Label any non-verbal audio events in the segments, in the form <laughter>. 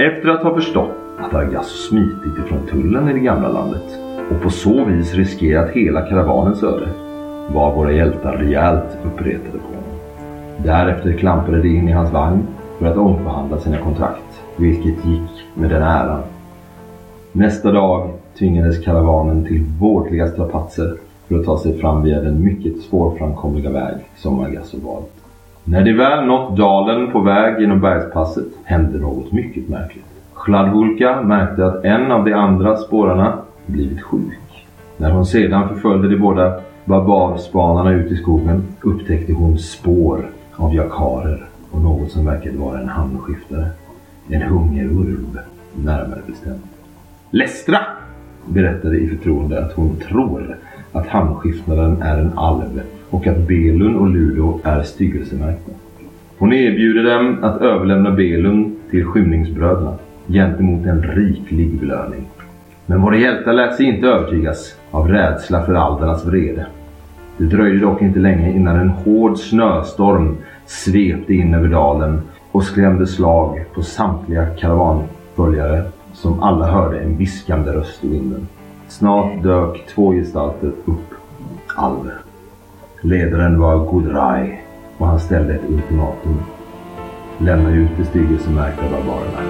Efter att ha förstått att Argasso smitit ifrån tullen i det gamla landet och på så vis riskerat hela karavanens öde var våra hjältar rejält uppretade på honom. Därefter klampade de in i hans vagn för att omförhandla sina kontrakt, vilket gick med den äran. Nästa dag tvingades karavanen till vårdliga strapatser för att ta sig fram via den mycket svårframkomliga väg som Argasso valt. När de väl nått dalen på väg genom bergspasset hände något mycket märkligt. Chladvulka märkte att en av de andra spårarna blivit sjuk. När hon sedan förföljde de båda barbarspanarna ut i skogen upptäckte hon spår av jakarer och något som verkade vara en hamnskiftare. En hungerurv, närmare bestämt. Lestra berättade i förtroende att hon tror att hamnskiftaren är en alv och att Belun och Ludo är styggelsemärkta. Hon erbjuder dem att överlämna Belun till skymningsbröderna gentemot en riklig belöning. Men våra hjältar lät sig inte övertygas av rädsla för aldernas vrede. Det dröjde dock inte länge innan en hård snöstorm svepte in över dalen och skrämde slag på samtliga karavanföljare som alla hörde en viskande röst i vinden. Snart dök två gestalter upp. Alver. Ledaren var Gudrai och han ställde ett ultimatum. Lämna ut de styggelsemärkta barbarerna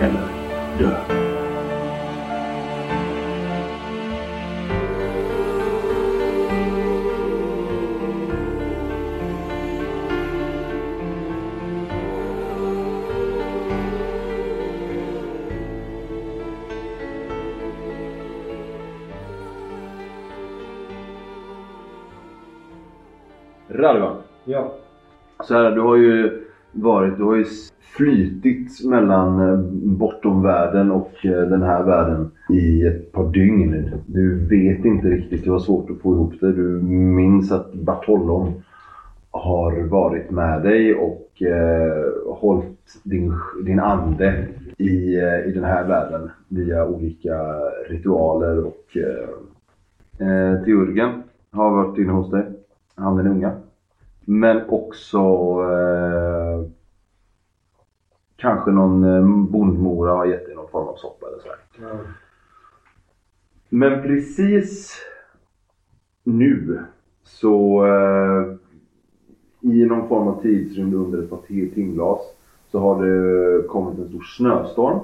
eller dö. Så här, du har ju varit, du har ju flytit mellan eh, bortom världen och eh, den här världen i ett par dygn. Du vet inte riktigt, du har svårt att få ihop det. Du minns att Bartolom har varit med dig och eh, hållit din, din ande i, eh, i den här världen via olika ritualer och eh, eh Teurgen har varit inne hos dig. Han den unga. Men också eh, kanske någon eh, bondmora har gett dig någon form av soppa eller sådär. ja. Men precis nu så eh, i någon form av tidsrymd under ett par ti- timglas så har det kommit en stor snöstorm.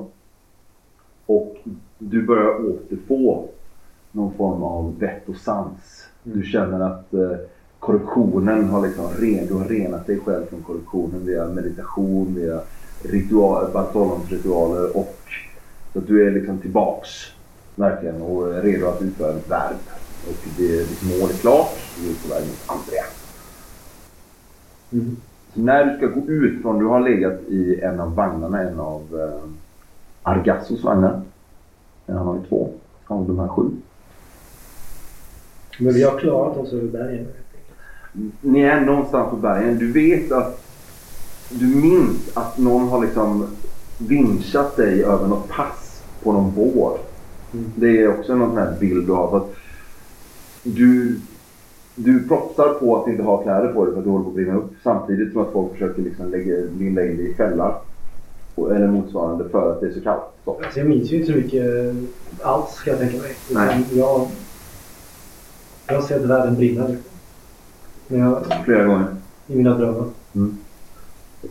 Och du börjar återfå någon form av vett och sans. Du känner att eh, korruptionen har liksom ren, du har renat dig själv från korruptionen via meditation, via ritual, ritualer och så att du är liksom tillbaks verkligen och är redo att utföra ett värv. Och det, ditt mål är klart, du är på väg mot Andrea. Mm. Så när du ska gå ut från, du har legat i en av vagnarna, en av eh, Argassos vagnar. Han har ju två av de här sju. Men vi har klarat oss över bergen. Ni är någonstans på bergen. Du vet att du minns att någon har liksom vinschat dig över något pass på någon vår. Mm. Det är också någon sån här bild du har. Att du, du propsar på att inte ha kläder på dig för att du håller på att brinna upp. Samtidigt som att folk försöker liksom lägga, linda in dig i fällar. Eller motsvarande för att det är så kallt. Så. Alltså jag minns ju inte så mycket alls ska jag tänka mig. Nej. Jag, jag har sett världen brinna. Jag, Flera gånger. I mina drömmar.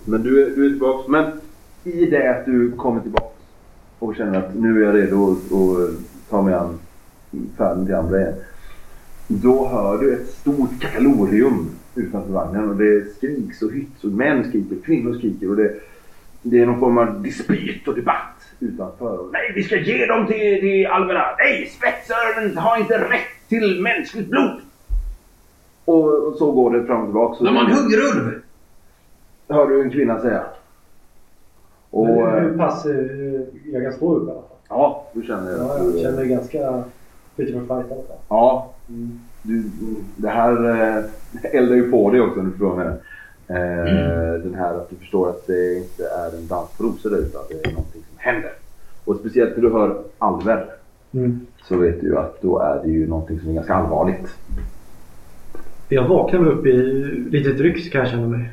Men du är, du är tillbaka. Men i det att du kommer tillbaka och känner att nu är jag redo att, att ta mig an färden till andra igen. Då hör du ett stort kakalorium utanför vagnen och det skriks och hytts och män skriker, kvinnor skriker och det, det är någon form av dispyt och debatt utanför. Och, Nej, vi ska ge dem till, till alverna! Nej, spetsöronen har inte rätt till mänskligt blod! Och, och så går det fram och tillbaka. De har en hungerulv! hör du en kvinna säga. Och, Men hur, eh, hur pass eh, jag kan stå upp i alla fall. ja, du känner Ja, jag du, känner mig ganska fit for fight i alla fall. Ja, du, det här eh, <laughs> eldar ju på dig också om du förstår menar. Eh, Den här att du förstår att det inte är en dans på rosor där utan det är någonting som händer. Och speciellt när du hör Alver Mm. så vet du ju att då är det ju någonting som är ganska allvarligt. Jag vaknar väl upp i lite drygt kan jag känna mig.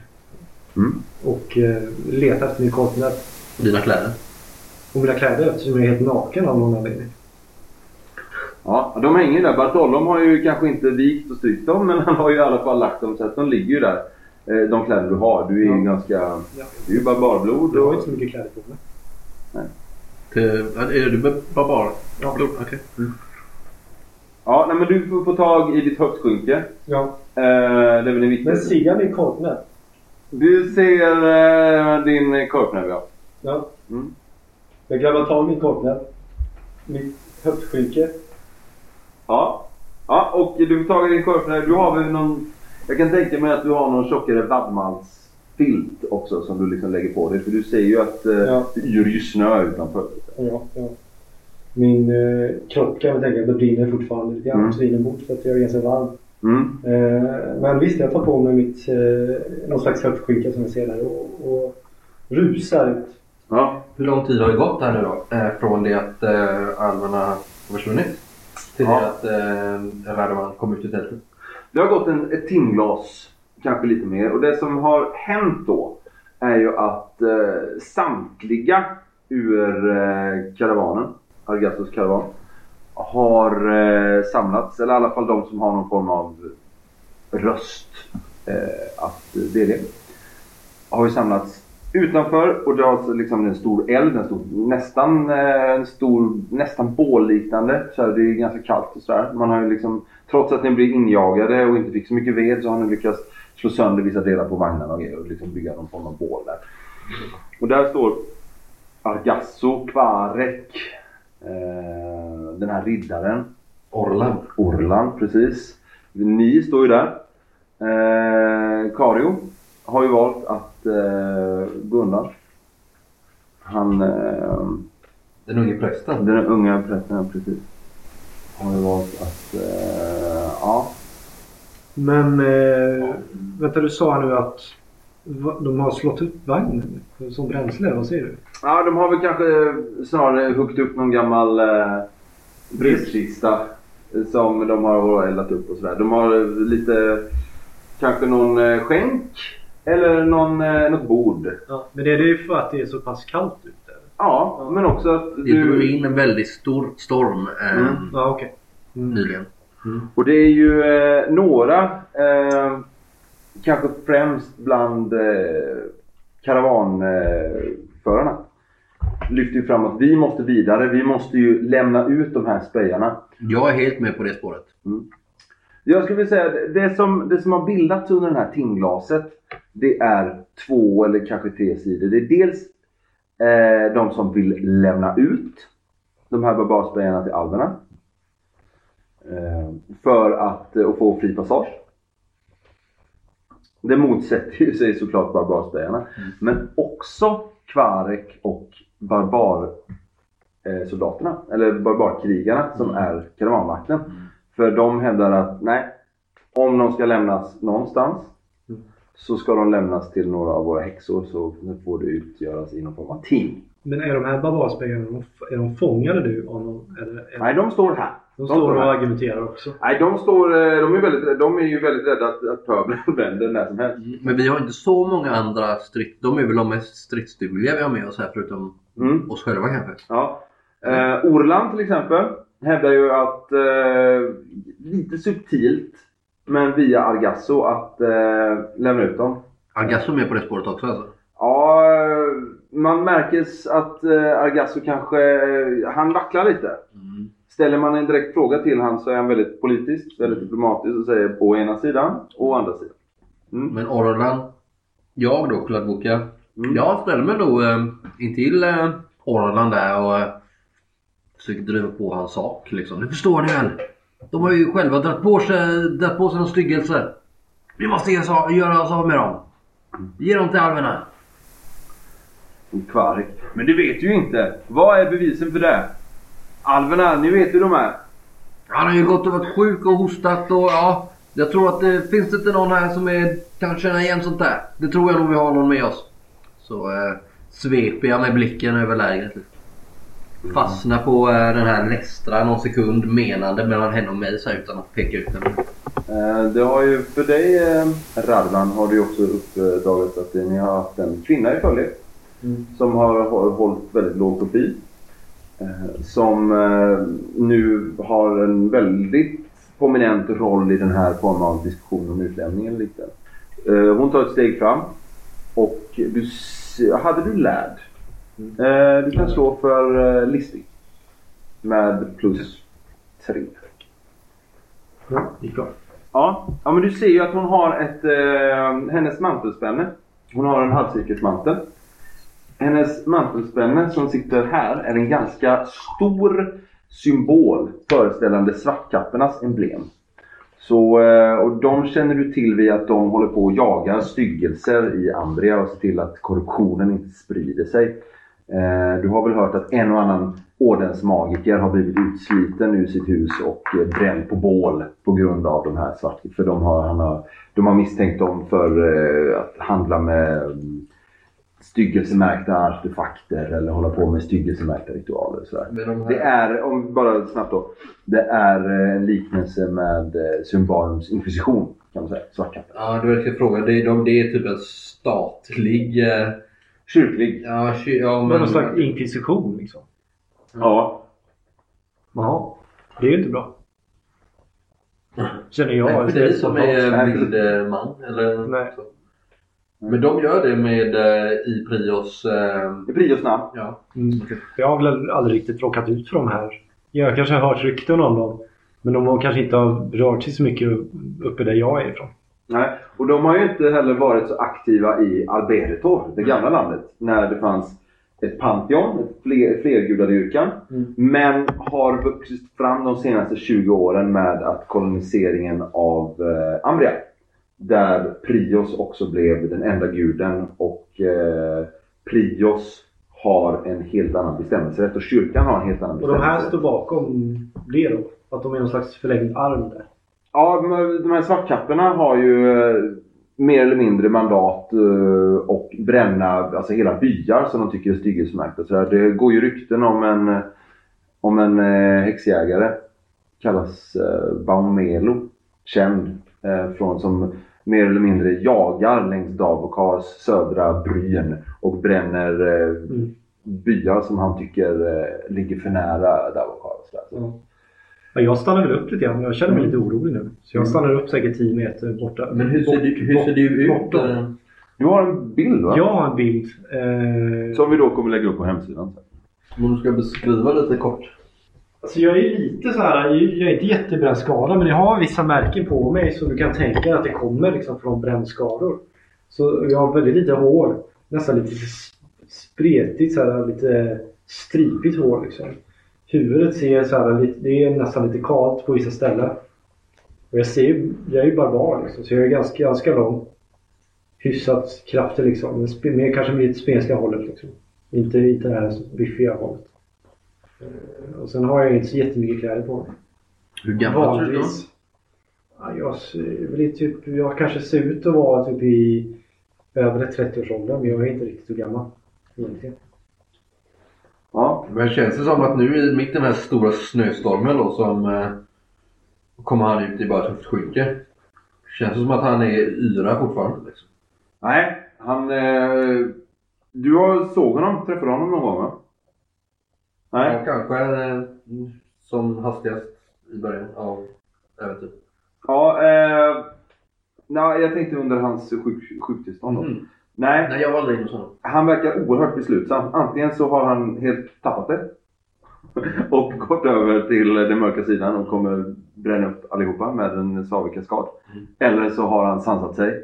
Mm. Och eh, letar efter min korpnöt. Dina kläder. Och mina kläder eftersom jag är helt naken av någon anledning. Ja, de hänger där. Bartolom har ju kanske inte vikt och strykt dem men han har ju i alla fall lagt dem så att de ligger ju där. Eh, De kläder du har. Du är ju Ja. ganska... Ja. Du är ju barbarblod. Jag har Och... inte så mycket kläder på mig. Till, är du barbar? Ja. Blod? Okej. Ja, nej, men du får få tag i ditt höftskynke. Ja. Eh, det är väl det Men viktigaste. ser jag min korpnäbb? Du ser eh, din korpnäbb ja. Ja. Mm. Jag grabbar tag i min korpnäbb. Mitt höftskynke. Ja. Ja, och du får tag i din korpnäbb. Du har väl någon... Jag kan tänka mig att du har någon tjockare vadmalsfilt också som du liksom lägger på dig. För du ser ju att eh, Ja. det yr ju snö utanför. Ja, ja. Min eh, kropp kan jag tänka, det brinner fortfarande lite grann. Mm. Bort för att jag är ganska varm. Mm. Eh, men visst, jag tar på mig mitt, eh, någon slags höftskynka som jag ser där och, och rusar ut. Ja. Hur lång tid har det gått här nu då? Eh, från det att eh, alverna har försvunnit till Ja. det att eh, Radovan kom ut i tältet? Det har gått en, ett timglas, kanske lite mer. Och det som har hänt då är ju att eh, samtliga ur eh, karavanen, Argassos karavan, har eh, samlats. Eller i alla fall de som har någon form av röst eh, att delge. Har ju samlats utanför och det har alltså liksom en stor eld, en stor, nästan, eh, en stor, nästan bålliknande. Så här, det är ganska kallt och sådär. Man har ju liksom, trots att ni blir injagade och inte fick så mycket ved så har ni lyckats slå sönder vissa delar på vagnarna och grejer och liksom bygga någon form av bål där. Och där står Argasso, Kvarek, eh, den här riddaren. Orlan. Orlan, precis. Ni står ju där. Eh, Kario har ju valt att eh, gå undan. Han, eh, Den unge prästen. den unga prästen, precis. Har ju valt att, eh, ja. Men eh, vänta, du sa nu att de har slått upp vagnen som bränsle. Vad säger du? Ja, de har väl kanske snarare huggit upp någon gammal eh, brevkista som de har eldat upp och sådär. De har lite, kanske någon eh, skänk eller någon, eh, något bord. Ja, men är det ju för att det är så pass kallt ute? Ja, men också att Det drog du... in en väldigt stor storm eh, Mm. Ja, okej. Mm. nyligen. Och det är ju eh, några, eh, kanske främst bland eh, karavanförarna, lyfter ju fram att vi måste vidare. Vi måste ju lämna ut de här spejarna. Jag är helt med på det spåret. Jag skulle vilja säga det- det som, det som har bildats under det här timglaset det är två eller kanske tre sidor. Det är dels eh, de som vill lämna ut de här barbarspejarna till alverna. Eh, för att eh, och få fri passage. Det motsätter ju sig såklart barbarspejarna. Men också Kvarek och barbar eh, eller barbarkrigarna som är karavanvakten. För de hävdar att nej, om de ska lämnas någonstans så ska de lämnas till några av våra häxor så får det utgöras i någon form av ting. Men är de här barbarspelarna, är de fångade nu av någon? Eller, eller, Nej, de står här. De står och argumenterar också. Nej, de står, eh, de är, väldigt, de är ju väldigt rädda att, att pöbeln <laughs> vänder när som helst. Men vi har inte så många andra strid... De är väl de mest stridsdugliga vi har med oss här förutom Mm. oss själva kanske. Ja. Eh, Orland till exempel hävdar ju att, eh, lite subtilt, men via Argasso, att eh, lämna ut dem. Argasso är med på det spåret också alltså. Ja, man märker att eh, Argasso kanske, eh, han vacklar lite. Ställer man en direkt fråga till han så är han väldigt politisk, väldigt diplomatisk och säger på ena sidan och å andra sidan. Mm. Men Orlan, jag då, Kladboka. Mm. Jag ställer mig nog eh, intill eh, Orlan där och eh, försöker driva på hans sak liksom. Det förstår ni väl? De har ju själva dragit på sig, dragit på sig någon styggelse. Vi måste göra oss av med dem. Ge dem till alverna. Kvark. Men det vet du ju inte. Vad är bevisen för det? Alverna, ni vet hur de är. Han har ju gått och varit sjuk och hostat och ja. Jag tror att det finns inte någon här som är, kan känna igen sånt där. Det tror jag nog vi har någon med oss. Så eh, sveper jag med blicken över lägret. Fastnar på eh, den här Lestra någon sekund menande mellan henne och mig så här, utan att peka ut henne. Eh, det har ju för dig eh, Radvan har du ju också uppdagat att ni har haft en kvinna i följe. som har, har hållit väldigt låg profil. Eh, som eh, nu har en väldigt prominent roll i den här formen av diskussion om utlämningen. Lite. Eh, hon tar ett steg fram och du, hade du lärd? Eh, du kan slå för listig. Med plus tre. Ja, gick bra. Ja, ja men du ser ju att hon har ett, eh, hennes mantelspänne. Hon har en halvcirkelsmantel. Hennes mantelspänne som sitter här är en ganska stor symbol föreställande svartkappornas emblem. Så, eh, och de känner du till via att de håller på och jagar styggelser i Ambria och ser till att korruptionen inte sprider sig. Eh, du har väl hört att en och annan ordensmagiker har blivit utsliten ur sitt hus och eh, bränd på bål på grund av de här svart... För de har, han har, de har misstänkt dem för att handla med mm, styggelsemärkta artefakter eller hålla på med styggelsemärkta ritualer. Med de här... Det är, om bara snabbt då. Det är eh, en liknelse med eh, Symbarums inkvisition kan man säga. Svartkappen. Ja, det var det jag fråga. Det är, de, det är typ en statlig... Eh, Kyrklig. ja, ky, ja, Men men... någon slags inkvisition liksom. Ja. Jaha. Det är ju inte bra. Känner jag. Nej, för dig som är bildman. Eller Nej. så. Men de gör det med eh, i Prios... Eh, I Prios namn. ja. Mm. Jag har väl aldrig riktigt råkat ut för de här. Jag kanske har hört rykten om dem. Men de har kanske inte har rört sig så mycket uppe där jag är ifrån. Nej, och de har ju inte heller varit så aktiva i Alberetor, det gamla landet, när det fanns ett Pantheon, ett fler, flergudadyrkan. Mm. Men har vuxit fram de senaste 20 åren med att koloniseringen av eh, Ambria. Där Prios också blev den enda guden och eh, Prios har en helt annan bestämmelserätt och kyrkan har en helt annan Och de här bestämmelserätt. står bakom det då? Att de är någon slags förlängd arm där? Ja, de här svartkapporna har ju eh, mer eller mindre mandat eh, och bränna alltså hela byar som de tycker är. Så där. Det går ju rykten om en, om en eh, häxjägare. Kallas Baumelo. Känd från som mer eller mindre jagar längs Davokars södra bryn och bränner eh, Mm. byar som han tycker eh, ligger för nära Davokar. och så där. Ja. Ja, jag stannar väl upp lite grann. Jag känner mig lite orolig nu. Så jag stannar upp säkert 10 meter borta. Men hur ser, Bort- du, hur ser du ut? bortom. eh, Du har en bild va? Jag har en bild. Eh, Som vi då kommer lägga upp på hemsidan. Om du ska beskriva lite kort. Alltså jag är lite så här, jag är inte jättebrännskadad men jag har vissa märken på mig så du kan tänka dig att det kommer liksom från brännskador. Så jag har väldigt lite hår. Nästan lite spretigt, så här, lite stripigt hår liksom. Huvudet ser så här, lite, det är nästan lite kalt på vissa ställen. Och jag ser jag är ju barbar liksom, så jag är ganska, ganska lång. Hyfsat kraftig liksom. Men mer kanske med spenska hållet liksom. Inte, inte det här biffiga hållet. Eh, Och sen har jag inte så jättemycket kläder på mig. Hur gammal är du då? Ja, jag, i typ, jag kanske ser ut att vara typ i övre 30-årsåldern men jag är inte riktigt så gammal. Egentligen. Ja. Men känns det som att nu i mitt i den här stora snöstormen då som eh, kommer han ut i bara tufft skynke. Känns det som att han är yra fortfarande liksom. Nej, han... Eh, du har såg honom? Träffade honom någon gång va? Nej. Ja, kanske eh, som hastigast i början av äventyret. Ja, eh, nej, jag tänkte under hans sjuk, sjuktillstånd då. Mm. Nej, Nej, jag var aldrig inne hos honom. han verkar oerhört beslutsam. Antingen så har han helt tappat det. <laughs> och gått över till den mörka sidan och kommer bränna upp allihopa med en svavig kaskad. Mm. Eller så har han sansat sig.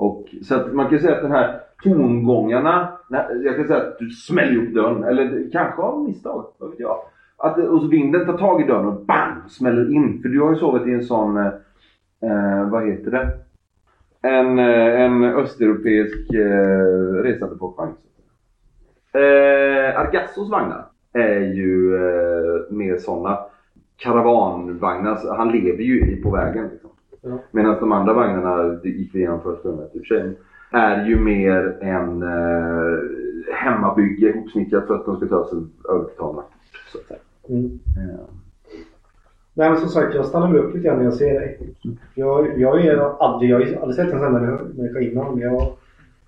Och, så att man kan ju säga att den här tongångarna, jag kan säga att du smäller upp dörren, eller kanske av misstag, vad vet jag. Att, eh, och så vinden tar tag i dörren och bam! Smäller in. För du har ju sovit i en sån, eh, eh vad heter det? En, eh, en östeuropeisk eh, resandepåkvagn. Eh, Argassos vagnar är ju eh, mer sådana karavanvagnar. Alltså, han lever ju på vägen. Liksom. Ja. Medan de andra vagnarna, det gick vi igenom första gången i och för sig, är ju mer en eh, hemmabygge ihopsnickrat för att de ska ta sig över till Tana. Så att säga. Mm. Eh, Nej men som sagt, jag stannar upp lite grann när jag ser dig. Jag, jag, är aldrig, jag har aldrig sett en sån här människa innan. Men jag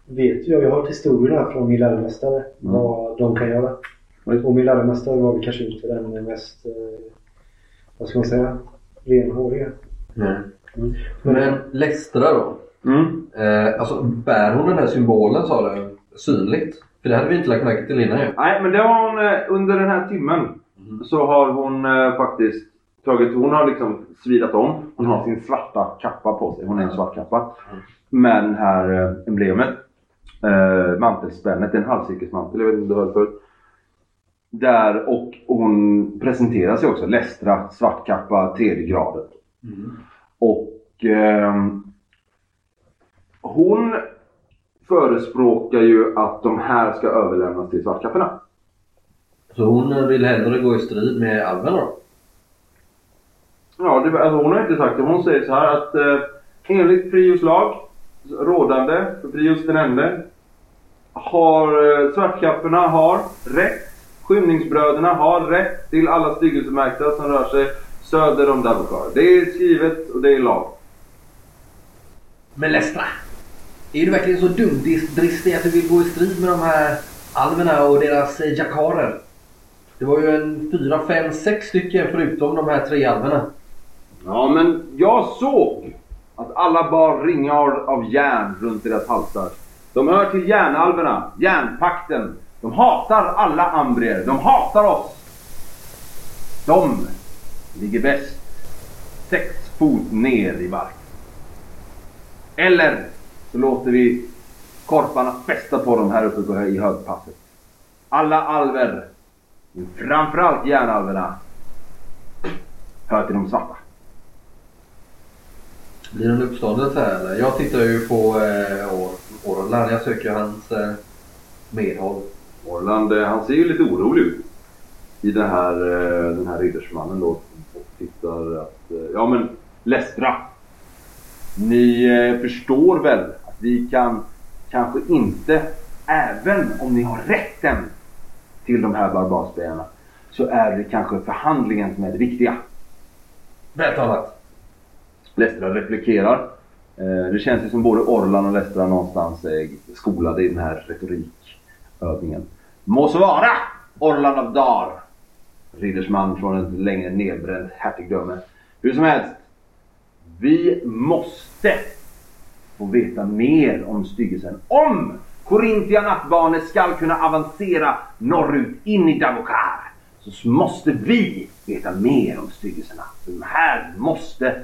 vet jag, jag har hört historierna från min läromästare vad de kan göra. Oj. Och min läromästare var väl kanske inte den mest, eh, vad ska man säga, renhåriga. Men Lestra då? Mm. Eh, alltså bär hon den här symbolen sa du? Synligt? För det hade vi inte lagt märke till innan ju. Nej, men det har hon eh, under den här timmen så har hon eh, faktiskt tagit, hon har liksom svidat om. Hon har sin svarta kappa på sig. Hon är en svart kappa. Med den här eh, emblemet. Eh, mantelspännet, det är en halvcirkelsmantel, jag vet inte om du hörde förut. Där och hon presenterar sig också. Lestra, svart kappa, tredje graden. Och ehm, hon förespråkar ju att de här ska överlämnas till svartkapporna. Så hon vill hellre gå i strid med alverna då? Ja, det, alltså hon har inte sagt det. Hon säger så här att eh, enligt Prius lag, rådande för Prius den ende, har eh, svartkapporna har rätt, skymningsbröderna har rätt till alla styggelsemärkta som rör sig söder om Davokar. Det är skrivet och det är lag. Men Lestra! Är du verkligen så dumdristig att du vill gå i strid med de här alverna och deras eh, jakarer? Det var ju en fyra, fem, sex stycken förutom de här tre alverna. Ja, men jag såg att alla bar ringar av järn runt deras halsar. De hör till järnalverna, järnpakten. De hatar alla ambrier. De hatar oss. De ligger bäst sex fot ner i marken. Eller så låter vi korparna fästa på dem här uppe på hö- i högpasset. Alla alver, framförallt järnalverna, hör till de svarta. Blir det en uppståndelse här eller? Jag tittar ju på eh, Or- Orlan. Jag söker hans eh, medhåll. Orland, eh, han ser ju lite orolig ut. I det här, eh, den här riddersmannen då. Tittar att, eh, ja men Lestra. Ni eh, förstår väl att vi kan kanske inte, även om ni har rätten till de här barbarspelarna, så är det kanske förhandlingen som är det viktiga. Vältalat. Lestra replikerar. Eh, Det känns ju som både Orlan och Lestra någonstans är skolade i den här retorikövningen. Må så vara! Orlan av Dar. Riddersman från ett längre nedbränt hertigdöme. Hur som helst. Vi måste få veta mer om styggelsen. Om Corinthia nattbane skall kunna avancera norrut in i Davokar så måste vi veta mer om styggelserna. De här måste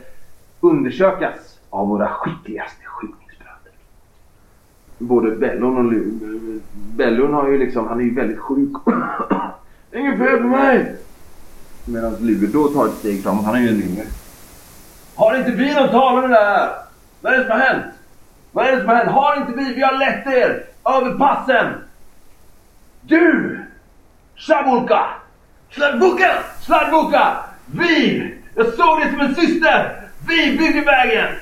undersökas av våra skickligaste skymningsbröder. Både Bellon och Lu- Bellon har ju liksom, han är ju väldigt sjuk. Inget fel på mig! Medan Ludo tar ett steg framåt, han är ju en yngre. Har inte vi någon talare där? Vad är det som har hänt? Vad är det som har hänt? Har inte vi? Vi har lett er över passen! Du! Shabulka! Sladbuka! Sladbuka! Vi! Jag såg det som en syster! Vi byggde vägen!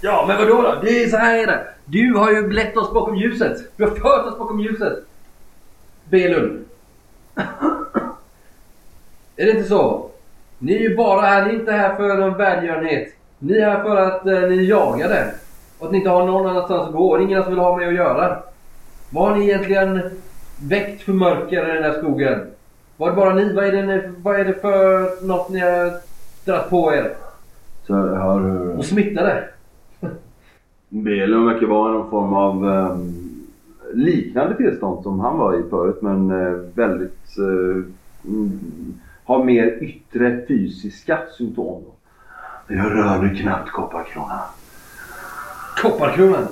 Ja, men vadå då? Det är så här är det. Du har ju lett oss bakom ljuset. Du har fört oss bakom ljuset. Belund. <laughs> är det inte så? Ni är ju bara här, ni är inte här för någon välgörenhet. Ni är här för att eh, ni är jagade. Och att ni inte har någon annanstans att gå. Och ingen som vill ha med att göra. Vad har ni egentligen väckt för mörker i den här skogen? Var det bara ni? Vad är det, ni, vad är det för något ni har dragit på er? Så jag hör hur... Och smittade? <laughs> Belon verkar vara någon form av ehm, liknande tillstånd som han var i förut men eh, väldigt... eh, mm, har mer yttre fysiska symptom. Jag rörde knappt kopparkronan. Kopparkronan?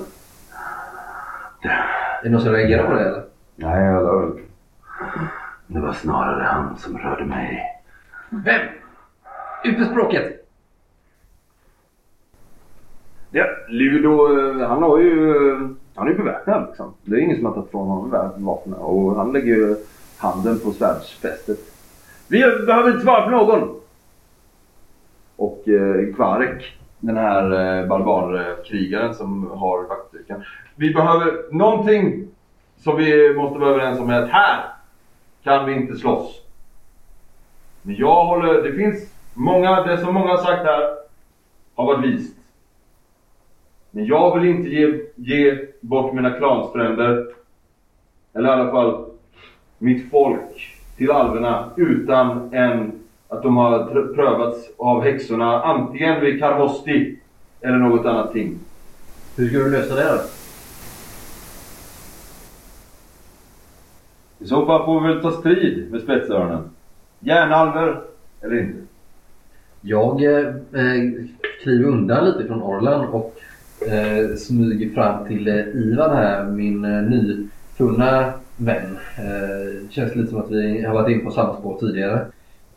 Är det någon som reagerar på det eller? Nej, jag rörde Det var snarare han som rörde mig. Vem? Ut med språket! Ja, Ludo, eh, han har ju... Han är ju beväpnad liksom. Det är ingen som har tagit från honom vapnen. Och han lägger ju handen på svärdsfästet. Vi behöver inte svara för någon! Och eh, Kvarek, den här eh, barbarkrigaren som har vaktstyrkan. Vi behöver någonting som vi måste vara överens om är att här kan vi inte slåss. Men jag håller... Det finns många... Det som många har sagt här har varit vist. Men jag vill inte ge, ge bort mina klansfränder. Eller i alla fall mitt folk till alverna utan en, att de har prövats av häxorna antingen vid Karvosti eller något annat ting. Hur ska du lösa det då? I så fall får vi väl ta strid med spetsörnen. Järnalver eller inte. Jag eh, eh, kliver undan lite från Orlan och eh, smyger fram till eh, Ivan här, min eh, nyfunna vän. Eh, känns lite som att vi har varit in på samma spår tidigare.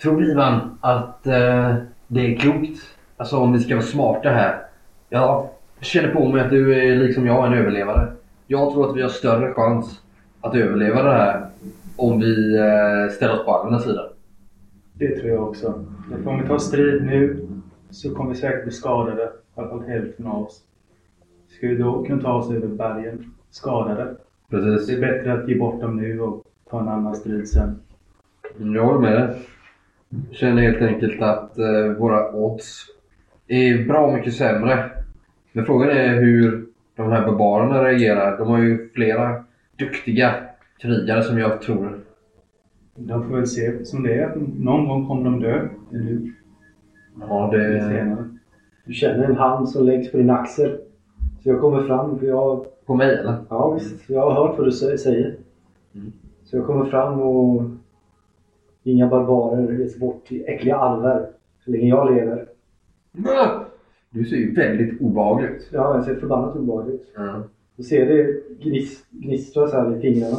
Tror du Ivan att eh, det är klokt? Alltså om vi ska vara smarta här. Jag känner på mig att du är liksom jag en överlevare. Jag tror att vi har större chans att överleva det här om vi eh, ställer oss på andra sidan. Det tror jag också. För om vi tar strid nu så kommer vi säkert bli skadade. I alla fall hälften av oss. Ska vi då kunna ta oss över bergen skadade? Precis. Det är bättre att ge bort dem nu och ta en annan strid sen. Jag håller med dig. Jag känner helt enkelt att eh, våra odds är bra mycket sämre. Men frågan är hur de här barbarerna reagerar. De har ju flera duktiga krigare som jag tror. De får väl se som det är. Någon gång kommer de dö. Eller Ja, det... senare. Du känner en hand som läggs på din axel. Så jag kommer fram för jag... På mig eller? Ja visst, jag har hört vad du sä- säger. Mm. Så jag kommer fram och... Inga barbarer ger sig bort till äckliga alver. Så länge jag lever. <laughs> Du ser ju väldigt obehaglig ut. Ja, jag ser förbannat obehagligt ut. Ja. Du ser det gnis, gnistra så här i fingrarna.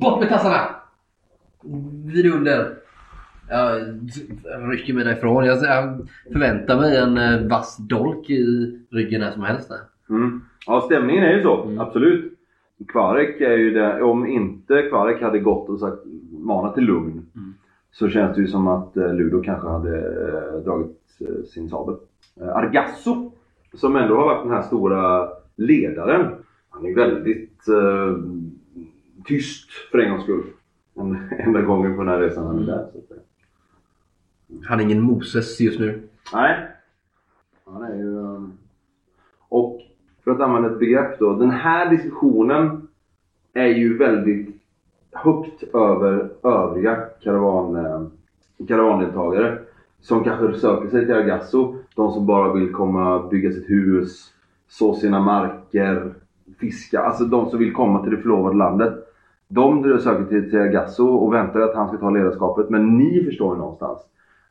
Bort med tassarna! Vid under. Jag rycker mig därifrån. Jag jag förväntar mig en eh, vass dolk i ryggen när som helst. Mm. Ja, stämningen är ju så. Mm. Absolut. Kvarek är ju det. Om inte Kvarek hade gått och sagt manat till lugn. Mm. Så känns det ju som att eh, Ludo kanske hade eh, dragit sin sabel. Argasso, som ändå har varit den här stora ledaren. Han är väldigt eh, tyst för en gångs skull. Den enda gången på den här resan han är där. Så att säga. Han är ingen Moses just nu. Nej. Han är ju... um, Och för att använda ett begrepp då. Den här diskussionen är ju väldigt högt över övriga karavan, ehm, karavandeltagare. Som kanske söker sig till Argasso. De som bara vill komma bygga sitt hus, så sina marker, fiska. Alltså de som vill komma till det förlovade landet. De söker till, till Argasso och väntar att han ska ta ledarskapet. Men ni förstår ju någonstans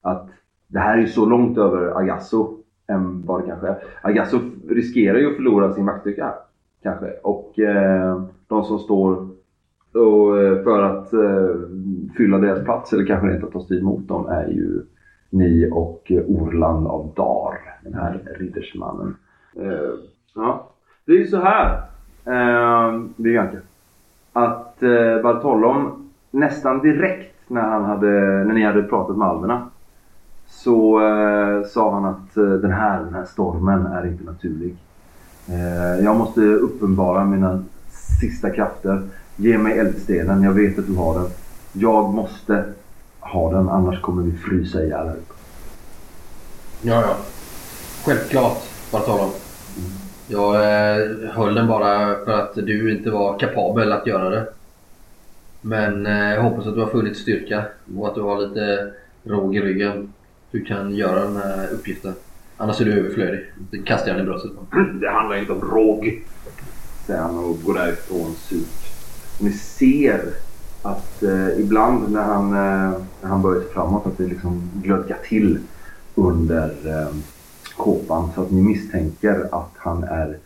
att det här är ju så långt över Agasso än vad det kanske är. Agasso riskerar ju att förlora sin maktstyrka här. Kanske. Och eh, de som står och, eh, för att eh, fylla deras plats eller kanske inte att ta strid mot dem är ju ni och eh, Orland av Dar. Den här riddersmannen. Eh, ja. Det är ju så här, eh, Bianca. Att eh, Bartolom nästan direkt när, han hade, när ni hade pratat med alverna så eh, sa han att eh, den, här, den här stormen är inte naturlig. Eh, jag måste uppenbara mina sista krafter. Ge mig eldstenen, jag vet att du har den. Jag måste ha den, annars kommer vi frysa ihjäl här uppe. Ja, ja. Självklart, Bartolom. Jag eh, höll den bara för att du inte var kapabel att göra det. Men eh, jag hoppas att du har funnit styrka och att du har lite råg i ryggen. Du kan göra den här uppgiften. Annars är du överflödig. Det kastar jag den i bröstet på. Det handlar inte om råg. Säger han och går därifrån surt. Ni ser att eh, ibland när han, eh, när han börjar sig framåt att det liksom glödgar till under eh, kåpan. Så att ni misstänker att han är,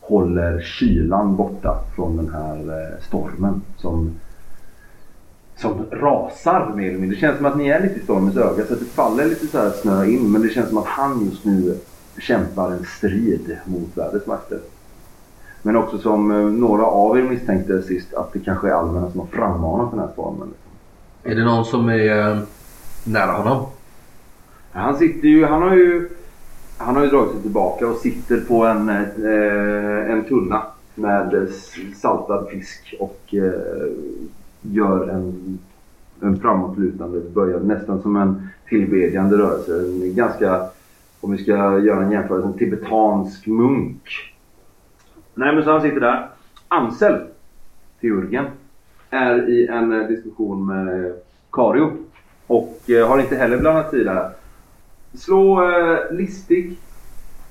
håller kylan borta från den här eh, stormen. Som, som rasar mer eller mindre. Det känns som att ni är lite i stormens öga. Så att det faller lite så här snö in. Men det känns som att han just nu kämpar en strid mot världens makter. Men också som eh, några av er misstänkte sist att det kanske är alverna som har frammanat den här stormen. Är det någon som är eh, nära honom? Han sitter ju, han har ju, han har ju dragit sig tillbaka och sitter på en, eh, en tunna med saltad fisk och gör en, en framåtlutande böjad, nästan som en tillbedjande rörelse. En ganska Om vi ska göra en jämförelse. En tibetansk munk. Nej men så han sitter där. Ansel, teurgen, är i en eh, diskussion med Kario. Och eh, har inte heller blandat i det här. Slå eh, listig.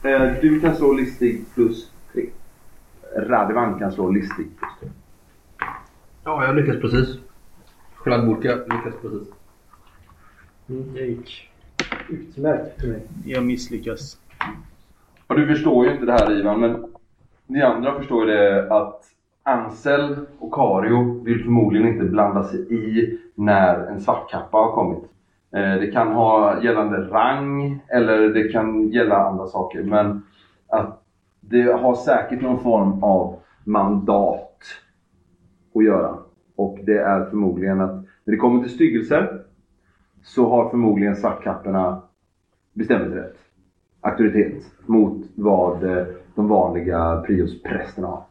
Eh, du kan slå listig plus 3. Radevan kan slå listig plus 3. Ja, jag lyckas precis. Chladburka lyckas precis. Mm, det gick utmärkt för mig. Jag misslyckas. Och du förstår ju inte det här Ivan, men ni andra förstår ju det att Ansel och Kario vill förmodligen inte blanda sig i när en svartkappa har kommit. Eh, Det kan ha gällande rang eller det kan gälla andra saker. Men att det har säkert någon form av mandat att göra. Och det är förmodligen att när det kommer till styggelser så har förmodligen svartkapporna bestämmelserätt. Auktoritet mot vad eh, de vanliga priosprästerna har.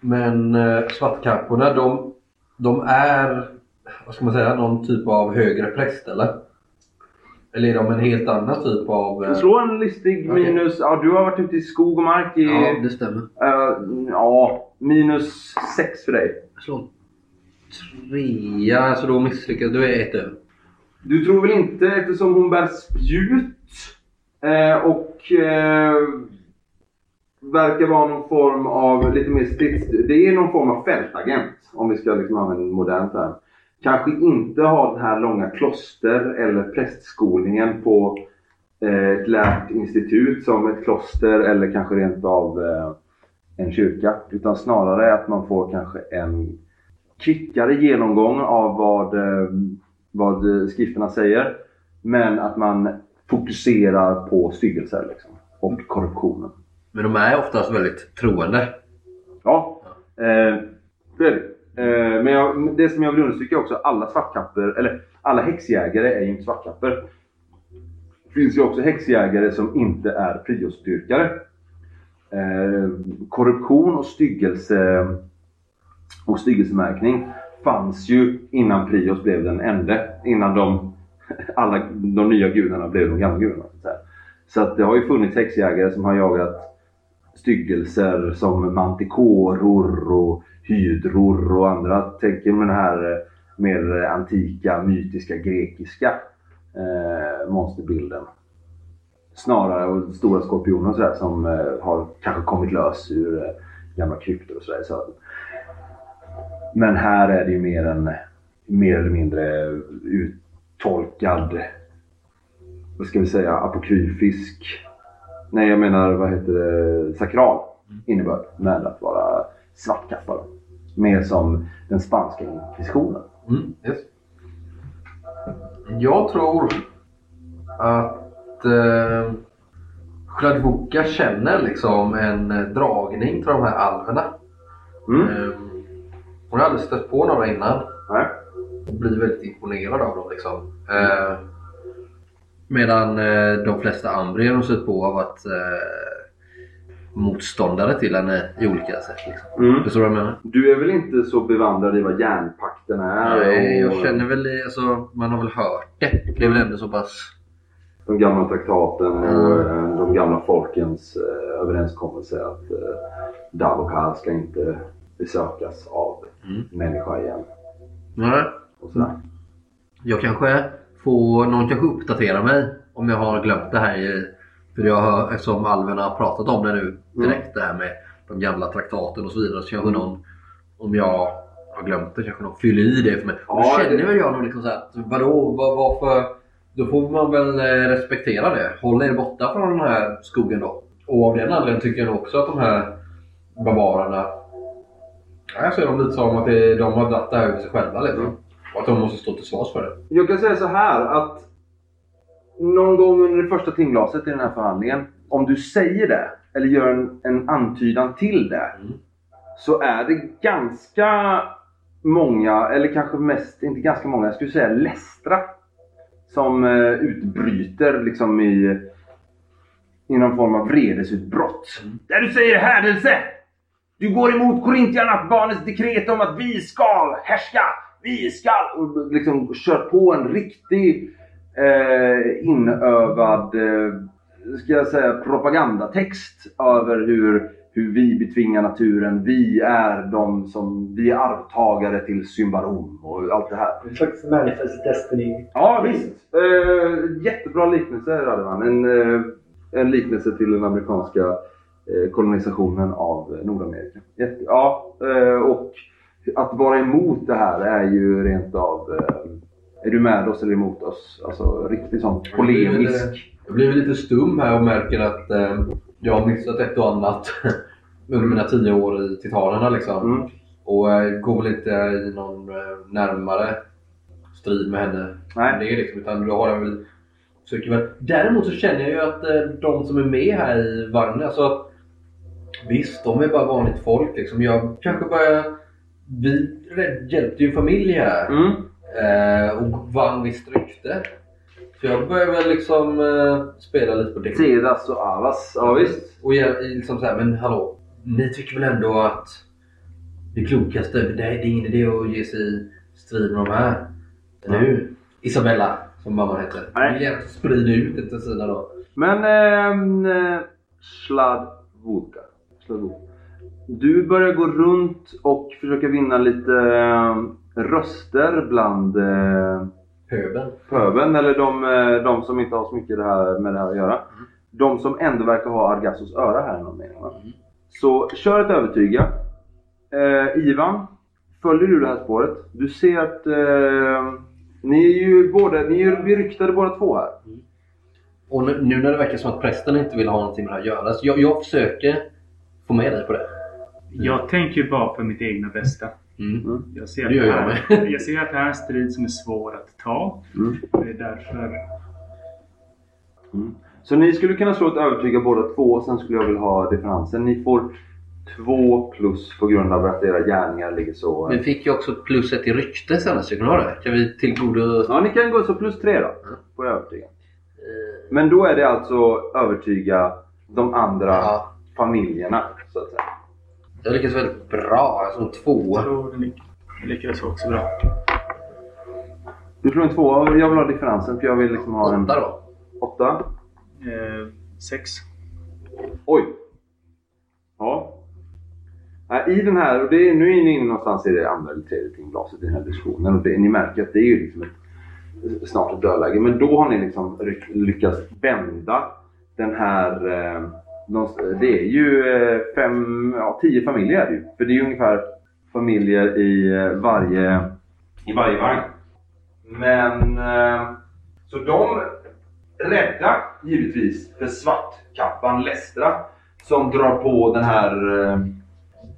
Men eh, svartkapporna de, de är, vad ska man säga, någon typ av högre präst eller? Eller är de en helt annan typ av... eh, Slå en listig Okej. minus... Ja, du har varit ute i skog och mark i... Ja, det stämmer. eh, ja, minus 6 för dig. En trea, alltså då misslyckas Du är ett över. Du tror väl inte eftersom hon bär spjut eh, och eh, verkar vara någon form av lite mer strids... Det är någon form av fältagent om vi ska liksom använda en modern term. Kanske inte ha den här långa kloster eller prästskolningen på eh, ett lärt institut som ett kloster eller kanske rent av eh, en kyrka. Utan snarare att man får kanske en kvickare genomgång av vad, eh, vad skrifterna säger. Men att man fokuserar på styggelser liksom, och korruptionen. Men de är oftast väldigt troende. Ja, eh, det är det. Eh, men jag, det som jag vill understryka också, alla svartkapper, eller alla häxjägare är ju inte svartkapper. Det finns ju också häxjägare som inte är priostyrkare. Eh, korruption och styggelse och styggelsemärkning fanns ju innan prios blev den ende. Innan de, <laughs> alla de nya gudarna blev de gamla gudarna. Så så att det har ju funnits häxjägare som har jagat styggelser som mantikoror och hydror och andra. tecken med den här eh, mer antika, mytiska, grekiska eh, monsterbilden. Snarare och stora skorpioner och sådär som eh, har kanske kommit lös ur eh, gamla kryptor och sådär i södern. Men här är det ju mer en mer eller mindre eh, uttolkad, vad ska vi säga, apokryfisk Nej, jag menar vad heter det? Sakral innebörd med att vara svartkappad. Mer som den spanska inkvisitionen. Mm, yes. Jag tror att eh, Chladvuka känner liksom en eh, dragning till de här alverna. Mm. Eh, hon har aldrig stött på några innan. Nej. och blir väldigt imponerad av dem. Liksom. Eh, medan eh, de flesta ambrier de stött på har varit eh, motståndare till henne i olika sätt. Liksom. Mm. Förstår du vad jag menar? Du är väl inte så bevandrad i vad järnpakten är? Nej, jag och känner väl, alltså, man har väl hört det. Det är väl ändå så pass... De gamla traktaten och Mm. de gamla folkens eh, överenskommelser att eh, Davokar ska inte besökas av Mm. människa igen. Nej. Och sådär. Jag kanske får, någon kanske uppdatera mig om jag har glömt det här. i- För jag hör, eftersom alverna har pratat om det nu direkt det här med de gamla traktaten och så vidare. Så kanske någon, om jag har glömt det, kanske någon fyller i det för mig. Och då Ja, känner väl jag nog liksom såhär, vadå, vad, varför? Då får man väl eh, respektera det. Håll er borta från den här skogen då. Och av den anledningen tycker jag också att de här barbarerna jag ser dem lite som att de har dragit det här över sig själva liksom. Och att de måste stå till svars för det. Jag kan säga så här att någon gång under det första timglaset i den här förhandlingen, om du säger det eller gör en, en antydan till det, Mm. så är det ganska många, eller kanske mest, inte ganska många, jag skulle säga lästra, som eh, utbryter liksom i, i någon form av vredesutbrott. Där du säger hädelse! Du går emot korintiernas barnens dekret om att vi ska härska! Vi ska! Och liksom kör på en riktig eh, inövad eh, ska jag säga, propagandatext över hur, hur vi betvingar naturen. Vi är de som, vi är arvtagare till Symbarom och allt det här. En slags manifest destiny. Ja, visst. Eh, jättebra liknelse Radovan. En, eh, en liknelse till den amerikanska eh, kolonisationen av Nordamerika. Ja, och att vara emot det här är ju rent av... Är du med oss eller emot oss? Alltså riktigt sån polemisk. Jag blir lite stum här och märker att eh, jag har missat ett och annat <laughs> under mina tio år i Titanerna. Liksom. Mm. Och eh, går väl inte i någon eh, närmare strid med henne. Nej. Det liksom, utan då har jag väl, försöker väl. Däremot så känner jag ju att eh, de som är med här i vagnen, alltså Visst, de är bara vanligt folk liksom. Jag kanske börjar... Vi hjälpte ju en familj här. Mm. Eh, och vann visst rykte. Så jag börjar väl liksom eh, spela lite på det. Cedas och Avas. Ja visst. Och jag, liksom så här, men hallå. Ni tycker väl ändå att det klokaste, det, är ingen idé att ge sig i strid med de här? Eller hur? Isabella, som mamman heter. Nej. Sprida ut det till sina då. Men ehm, eh. Sladvuka. Du börjar gå runt och försöka vinna lite eh, röster bland eh, Pöbeln. pöbeln eller de, eh, de som inte har så mycket det här med det här att göra. De som ändå verkar ha Argassos öra här i någon mening. Va? Så kör ett övertyga. Eh, Ivan, följer du det här spåret? Du ser att eh, ni är ju båda, ni är beryktade båda två här. Och nu, nu när det verkar som att prästen inte vill ha någonting med det här att göra. Så jag, jag försöker få med dig på det. Jag tänker ju bara på mitt egna bästa. Mm. Jag ser, Det gör jag här, <laughs> jag ser att det här är en strid som är svår att ta. Mm. Det är därför... Så ni skulle kunna slå ett övertyga båda två och sen skulle jag vilja ha differensen. Ni får två plus på grund av att era gärningar ligger så... Vi fick ju också ett plus ett i rykte senast. Ha det? Kan vi tillgodo... Ja, ni kan gå så plus tre då. På övertyga. Men då är det alltså övertyga de andra Ja. familjerna, så att säga. Jag lyckades väldigt bra. Slog två. Jag tror det lyckades också bra. Du slår en tvåa jag vill ha differensen för jag vill liksom ha en... Åtta då. Åtta. Eh, sex. Oj! Ja. I den här, och det är, nu är ni inne någonstans i det andra eller tredje timglaset i den här diskussionen och det, ni märker att det är ju liksom ett, snart ett dödläge. Men då har ni liksom lyckats vända den här... Eh, det är ju eh, fem, ja, tio familjer är det ju. För det är ju ungefär familjer i eh, varje, i varje vagn. Men... Eh, så de rädda givetvis för svartkappan Lestra som drar på den här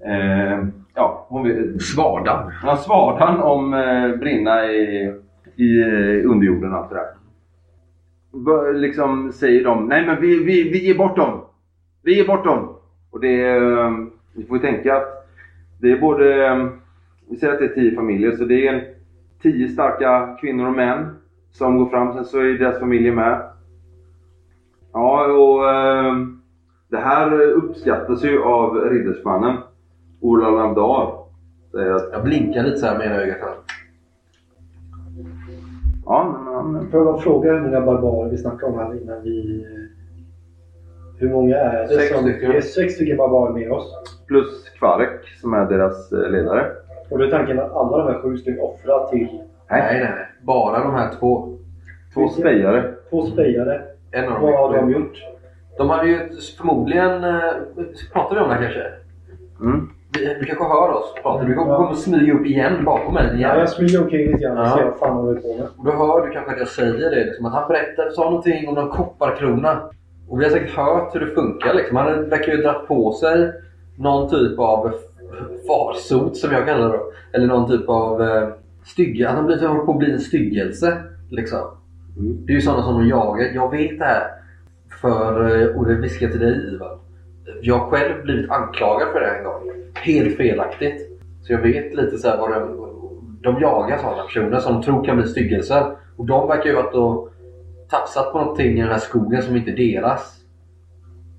eh, ja, hon vet, Svadan. ja, svadan om eh, brinna i, i underjorden och allt det där. Liksom säger de, nej men vi, vi, vi ger bort dem. Vi ger bort dem. Och det är, eh, vi får ju tänka att det är både, eh, vi säger att det är tio familjer så det är tio starka kvinnor och män som går fram. Sen så är deras familjer med. Ja och eh, det här uppskattas ju av riddersmannen Ola Lamdar. Jag blinkar lite så här med ena ögat. här. ja men han, Får jag bara fråga hur många barbarer vi snackar om här innan vi... Hur många är det? Sex som, stycken. Det är sex stycken barbarer med oss. plus Kvarek som är deras eh, ledare. Och då är tanken att alla de här sju stycken offrar till Nej, nej, nej. Bara de här två. Två spejare. två spejare. En av dem. Vad har de gjort? De hade ju förmodligen... eh, Pratar vi om det här kanske? Mm. Vi, du kanske hör oss prata. Du kommer kommer smyga upp igen bakom mig. Ja, Igen. jag smyger omkring lite grann och Ja. ser vad fan håller på med. Och då hör du kanske att jag säger det. Liksom, att han berättade, sa någonting om någon kopparkrona. Och vi har säkert hört hur det funkar. Liksom. Han verkar ju dra på sig någon typ av farsot som jag kallar det. Eller någon typ av eh, stygge. Att han håller på att bli en styggelse. Liksom. Det är ju sådana som de jagar. Jag vet det här. För, eh, och det viskar till dig Ivan. Jag har själv blivit anklagad för det en gång. Helt felaktigt. Så jag vet lite så här vad de, de jagar sådana personer som de tror kan bli styggelser. Och de verkar ju ha varit och tafsat på någonting i den här skogen som inte är deras.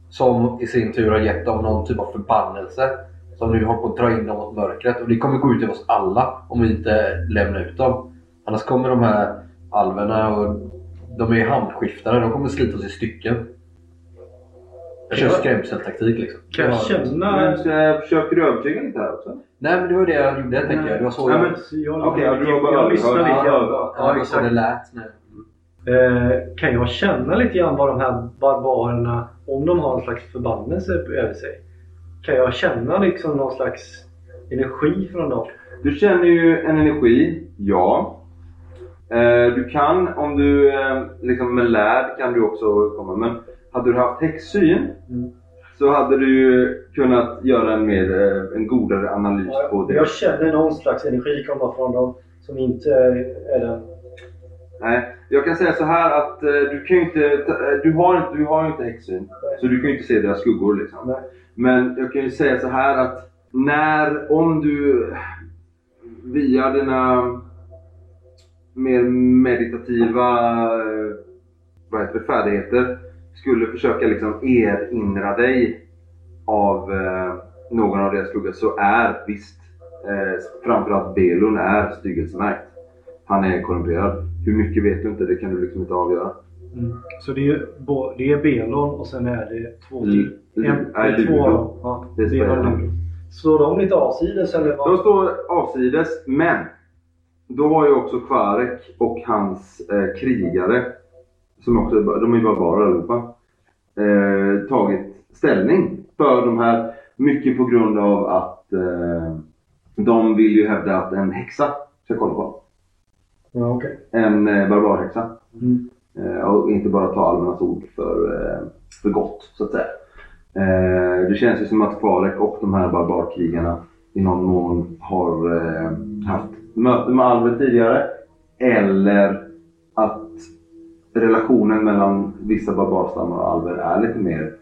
Som i sin tur har gett dem någon typ av förbannelse. Som nu håller på att dra in dem mot mörkret. Och det kommer gå ut över oss alla om vi inte lämnar ut dem. Annars kommer de här alverna och de är handskiftare. De kommer slita oss i stycken. Jag kör skrämseltaktik liksom. Kan jag Ja. känna... Men eh, försöker du övertyga lite här också? Nej men det var det jag gjorde tänker jag. Det var så Nej, jag... men- Jag, Okej, ja, du har bara jag lyssnar överhört. lite Ja, det var så det lät. Nej. Eh, kan jag känna lite grann vad de här barbarerna, om de har en slags förbannelse över sig. Kan jag känna liksom någon slags energi från dem? Du känner ju en energi, ja. Eh, du kan, om du eh, liksom med lärd kan du också komma. Men hade du haft häxsyn Mm. så hade du ju kunnat göra en, mer, eh, en godare analys på det. Jag känner någon slags energi komma från dem som inte är den... Nej, jag kan säga så här att eh, du kan ju inte, eh, du har inte, du har inte häxsyn. Så du kan ju inte se deras skuggor liksom. Nej. Men jag kan ju säga så här att när, om du via dina mer meditativa eh, vad heter det, färdigheter skulle försöka liksom erinra dig av eh, någon av deras skuggor så är visst eh, framförallt Belon är styggelsemärkt. Han är korrumperad. Hur mycket vet du inte, det kan du liksom inte avgöra. Så det är, det är Belon och sen är det två Lu- till. Lu- En, nej, det är två. Ja, Det. Ludo. Står de lite avsides eller? De Vad? står avsides, men då har ju också Kvarek och hans eh, krigare, som också de är ju barbarer allihopa, eh, tagit ställning för de här. Mycket på grund av att eh, de vill ju hävda att en häxa ska kolla på. Ja, okej. En eh, barbarhäxa. Mm. Eh, och inte bara ta allmännas ord för, eh, för gott, så att säga. Eh, det känns ju som att Kvarek och de här barbarkrigarna i någon mån har eh, haft möte med Alver tidigare. Eller att relationen mellan vissa barbarstammar och Alver är lite mer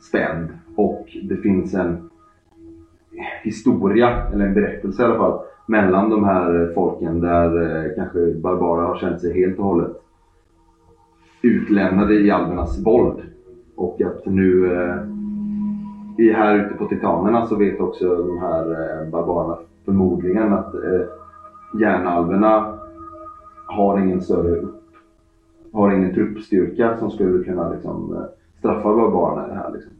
spänd. Och det finns en historia, eller en berättelse i alla fall, mellan de här folken där eh, kanske barbarer har känt sig helt och hållet utlämnade i alvernas våld. Och att nu eh, i här ute på Titanerna så vet också de här eh, barbarerna förmodligen att eh, järnalverna har ingen större har ingen truppstyrka som skulle kunna liksom, eh, straffa barbarerna i det här. Liksom.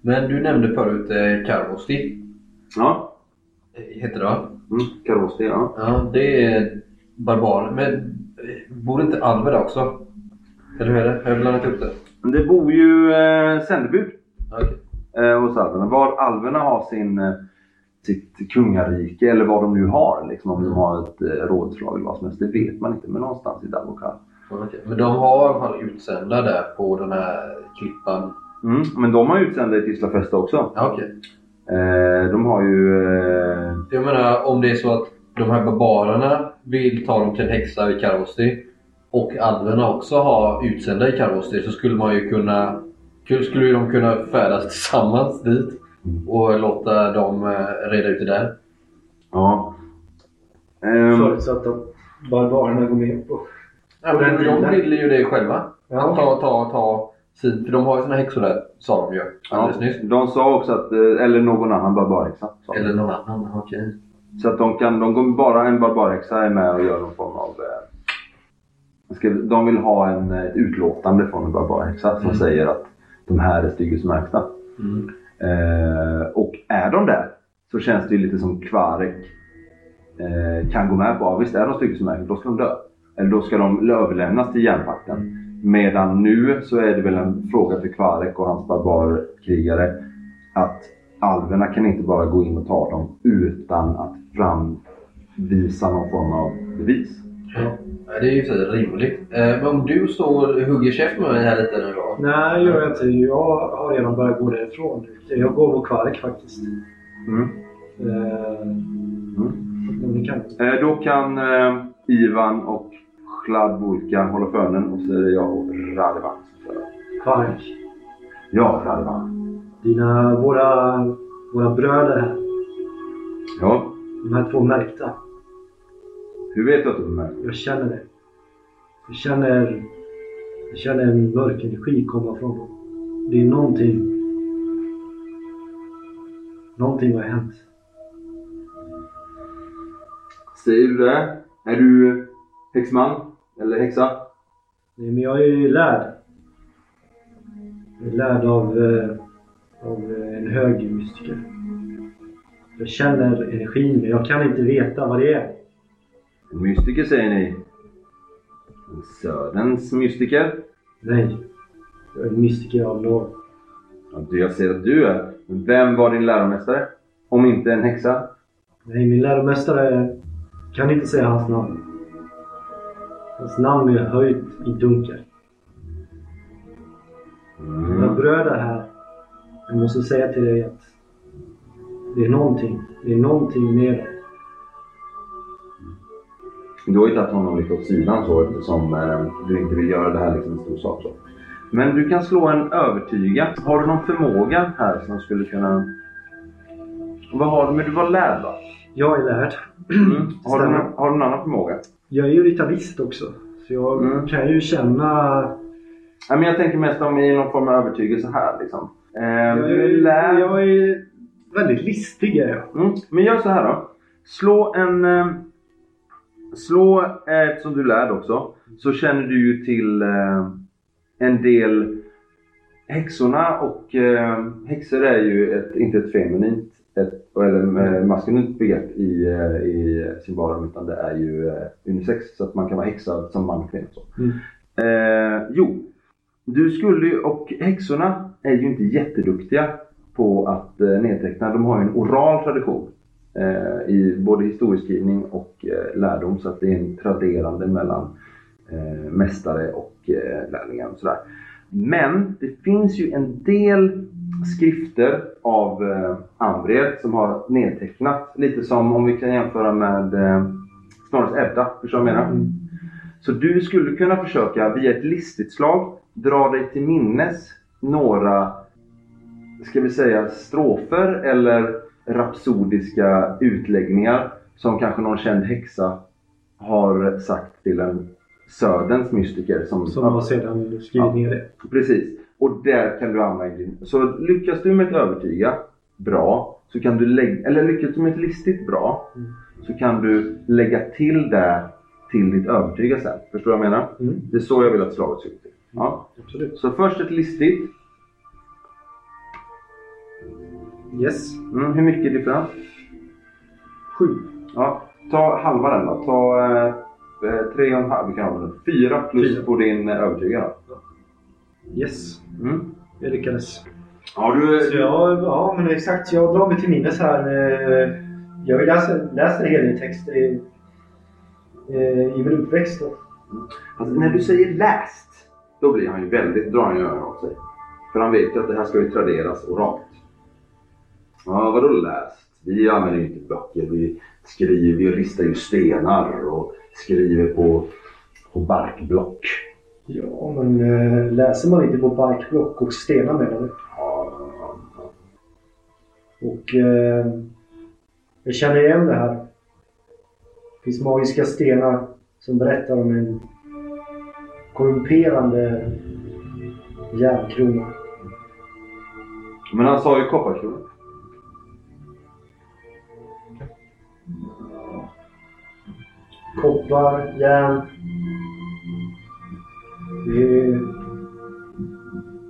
Men du nämnde förut eh, Karvosti. Ja, Heter det va? Mm, Karosti, ja. Ja, det är barbarer. Men eh, bor inte Alver där också? Eller hur är det? Har jag blandat upp det? Men det bor ju eh, sändebud Okej. eh, hos alverna. Var alverna har sin, eh, sitt kungarike eller vad de nu har. Liksom, om de har ett eh, rådslag eller vad som helst. Det vet man inte. Men någonstans i Dalbokar. Okej. Men de har i alla fall utsända där på den här klippan. Mm, men de har utsända i Tislafesta också. Ja, okej. Eh, de har ju... Eh, Jag menar om det är så att de här barbarerna vill ta dem till en häxa i Karvosti och alverna också har utsända i Karvosti så skulle man ju kunna skulle ju de kunna färdas tillsammans dit och låta dem eh, reda ut det där. ja. Ehm, Förutsatt att barbarerna går med på... Ja, men de ville ju det själva. Ja, Att ta, ta, ta sin, för de har ju sina häxor där, sa de ju ja, alldeles nyss. de sa också att, eh, eller någon annan barbarhäxa. Eller någon annan, okej. Så att de kan, de kommer bara en barbarhäxa är med och gör någon form av... Eh, de vill ha en, ett utlåtande från en barbarhäxa som Mm. säger att de här är styggelsemärkta. Mm. Eh, och är de där så känns det ju lite som Kvarek eh, kan gå med på. Ja, visst är de styggelsemärkta, då ska de dö. Eller då ska de överlämnas till järnpakten. Medan nu så är det väl en fråga för Kvarek och hans barbarkrigare att alverna kan inte bara gå in och ta dem utan att framvisa någon form av bevis. Ja. Det är ju så rimligt. Eh, men om du står och hugger käft med mig här lite nu då? Nej, gör jag inte. Jag har redan börjat gå därifrån. Jag går mot Kvark faktiskt. Mm. Eh, Mm. kan... Eh, då kan eh, Ivan och Chladvulka hålla förnen och så är det jag och Radevan som. Kvark. Ja, Radevan. Dina, våra, våra bröder här. Ja, De här två märkta. hur vet du att du är med? Jag känner det. Jag känner, jag känner en mörk energi komma från dem. Det är någonting. Någonting har hänt. Säger du det? Är du häxman? Eller häxa? Nej, men jag är lärd. Jag är lärd av, eh, av eh, en hög mystiker. Jag känner energin men jag kan inte veta vad det är. En mystiker säger ni? En Söderns mystiker? Nej. Jag är en mystiker av norr. Ja, jag ser att du är. Men vem var din läromästare? Om inte en häxa? Nej, min läromästare kan inte säga hans namn. Hans namn är höjt i dunkel. Mina Mm. bröder här. Jag måste säga till dig att det är någonting. Det är någonting med dem. Du har ju tagit honom lite åt sidan så eftersom eh, du inte vill göra det här liksom en stor sak. Så. Men du kan slå en övertyga. Har du någon förmåga här som skulle kunna... Vad har du? Men du var lärd va? Jag är lärd. Mm. Har, du, har du någon annan förmåga? Jag är ju ritualist också. Så jag Mm. kan ju känna... Ja, men jag tänker mest om i någon form av övertygelse här liksom. Eh, Jag du är är, lärd. jag är väldigt listig är jag. Mm. Men gör så här då. Slå en... Eh, slå ett som du lärd också. Så känner du ju till eh, en del häxorna och eh, häxor är ju ett, inte ett feminint ett, eller eh, maskulint begrepp i, eh, i Symbarum utan det är ju eh, unisex så att man kan vara häxa som man och kvinna. Mm. Eh, jo, du skulle ju, och häxorna är ju inte jätteduktiga på att eh, nedteckna. De har ju en oral tradition eh, i både historieskrivning och eh, lärdom så att det är en traderande mellan mästare och lärlingar och sådär. Men det finns ju en del skrifter av eh, Ambred som har nedtecknat lite som om vi kan jämföra med eh, Snorres Edda. Förstår du vad jag menar? Mm. Så du skulle kunna försöka via ett listigt slag dra dig till minnes några, ska vi säga strofer eller rapsodiska utläggningar som kanske någon känd häxa har sagt till en Söderns mystiker. Som, Som har sedan skrivit ner det. Precis. Och där kan du använda din... Så lyckas du med ett övertyga bra så kan du lägga... Eller lyckas du med ett listigt bra Mm. så kan du lägga till det till ditt övertyga sen. Förstår du vad jag menar? Mm. Det är så jag vill att slaget ser ut. Ja. Absolut. Så först ett listigt. Yes. Mm, hur mycket differens? Sju. Ja, ta halva den då. Ta eh, eh, tre och en halv. Vi kan ha den. Fyra plus Fyra. på din övertyga då. Yes. Mm. Jag lyckades. Ja, du... Jag, ja, men exakt. Jag drar mig till minnes här. eh, Jag har ju läst, läst en hel del texter i, eh, i min uppväxt. Då. Alltså, när du säger läst, då blir han ju väldigt, drar ju öronen åt sig. För han vet ju att det här ska ju traderas oralt. Ja, vadå läst? Vi använder ju inte böcker. Vi skriver, vi ristar ju stenar och skriver på, på barkblock. Ja, men eh, läser man inte på barkblock och stenar menar du? Ja. Och eh, jag känner igen det här. Det finns magiska stenar som berättar om en korrumperande järnkrona. Men han sa ju kopparkrona. Koppar, järn. Är,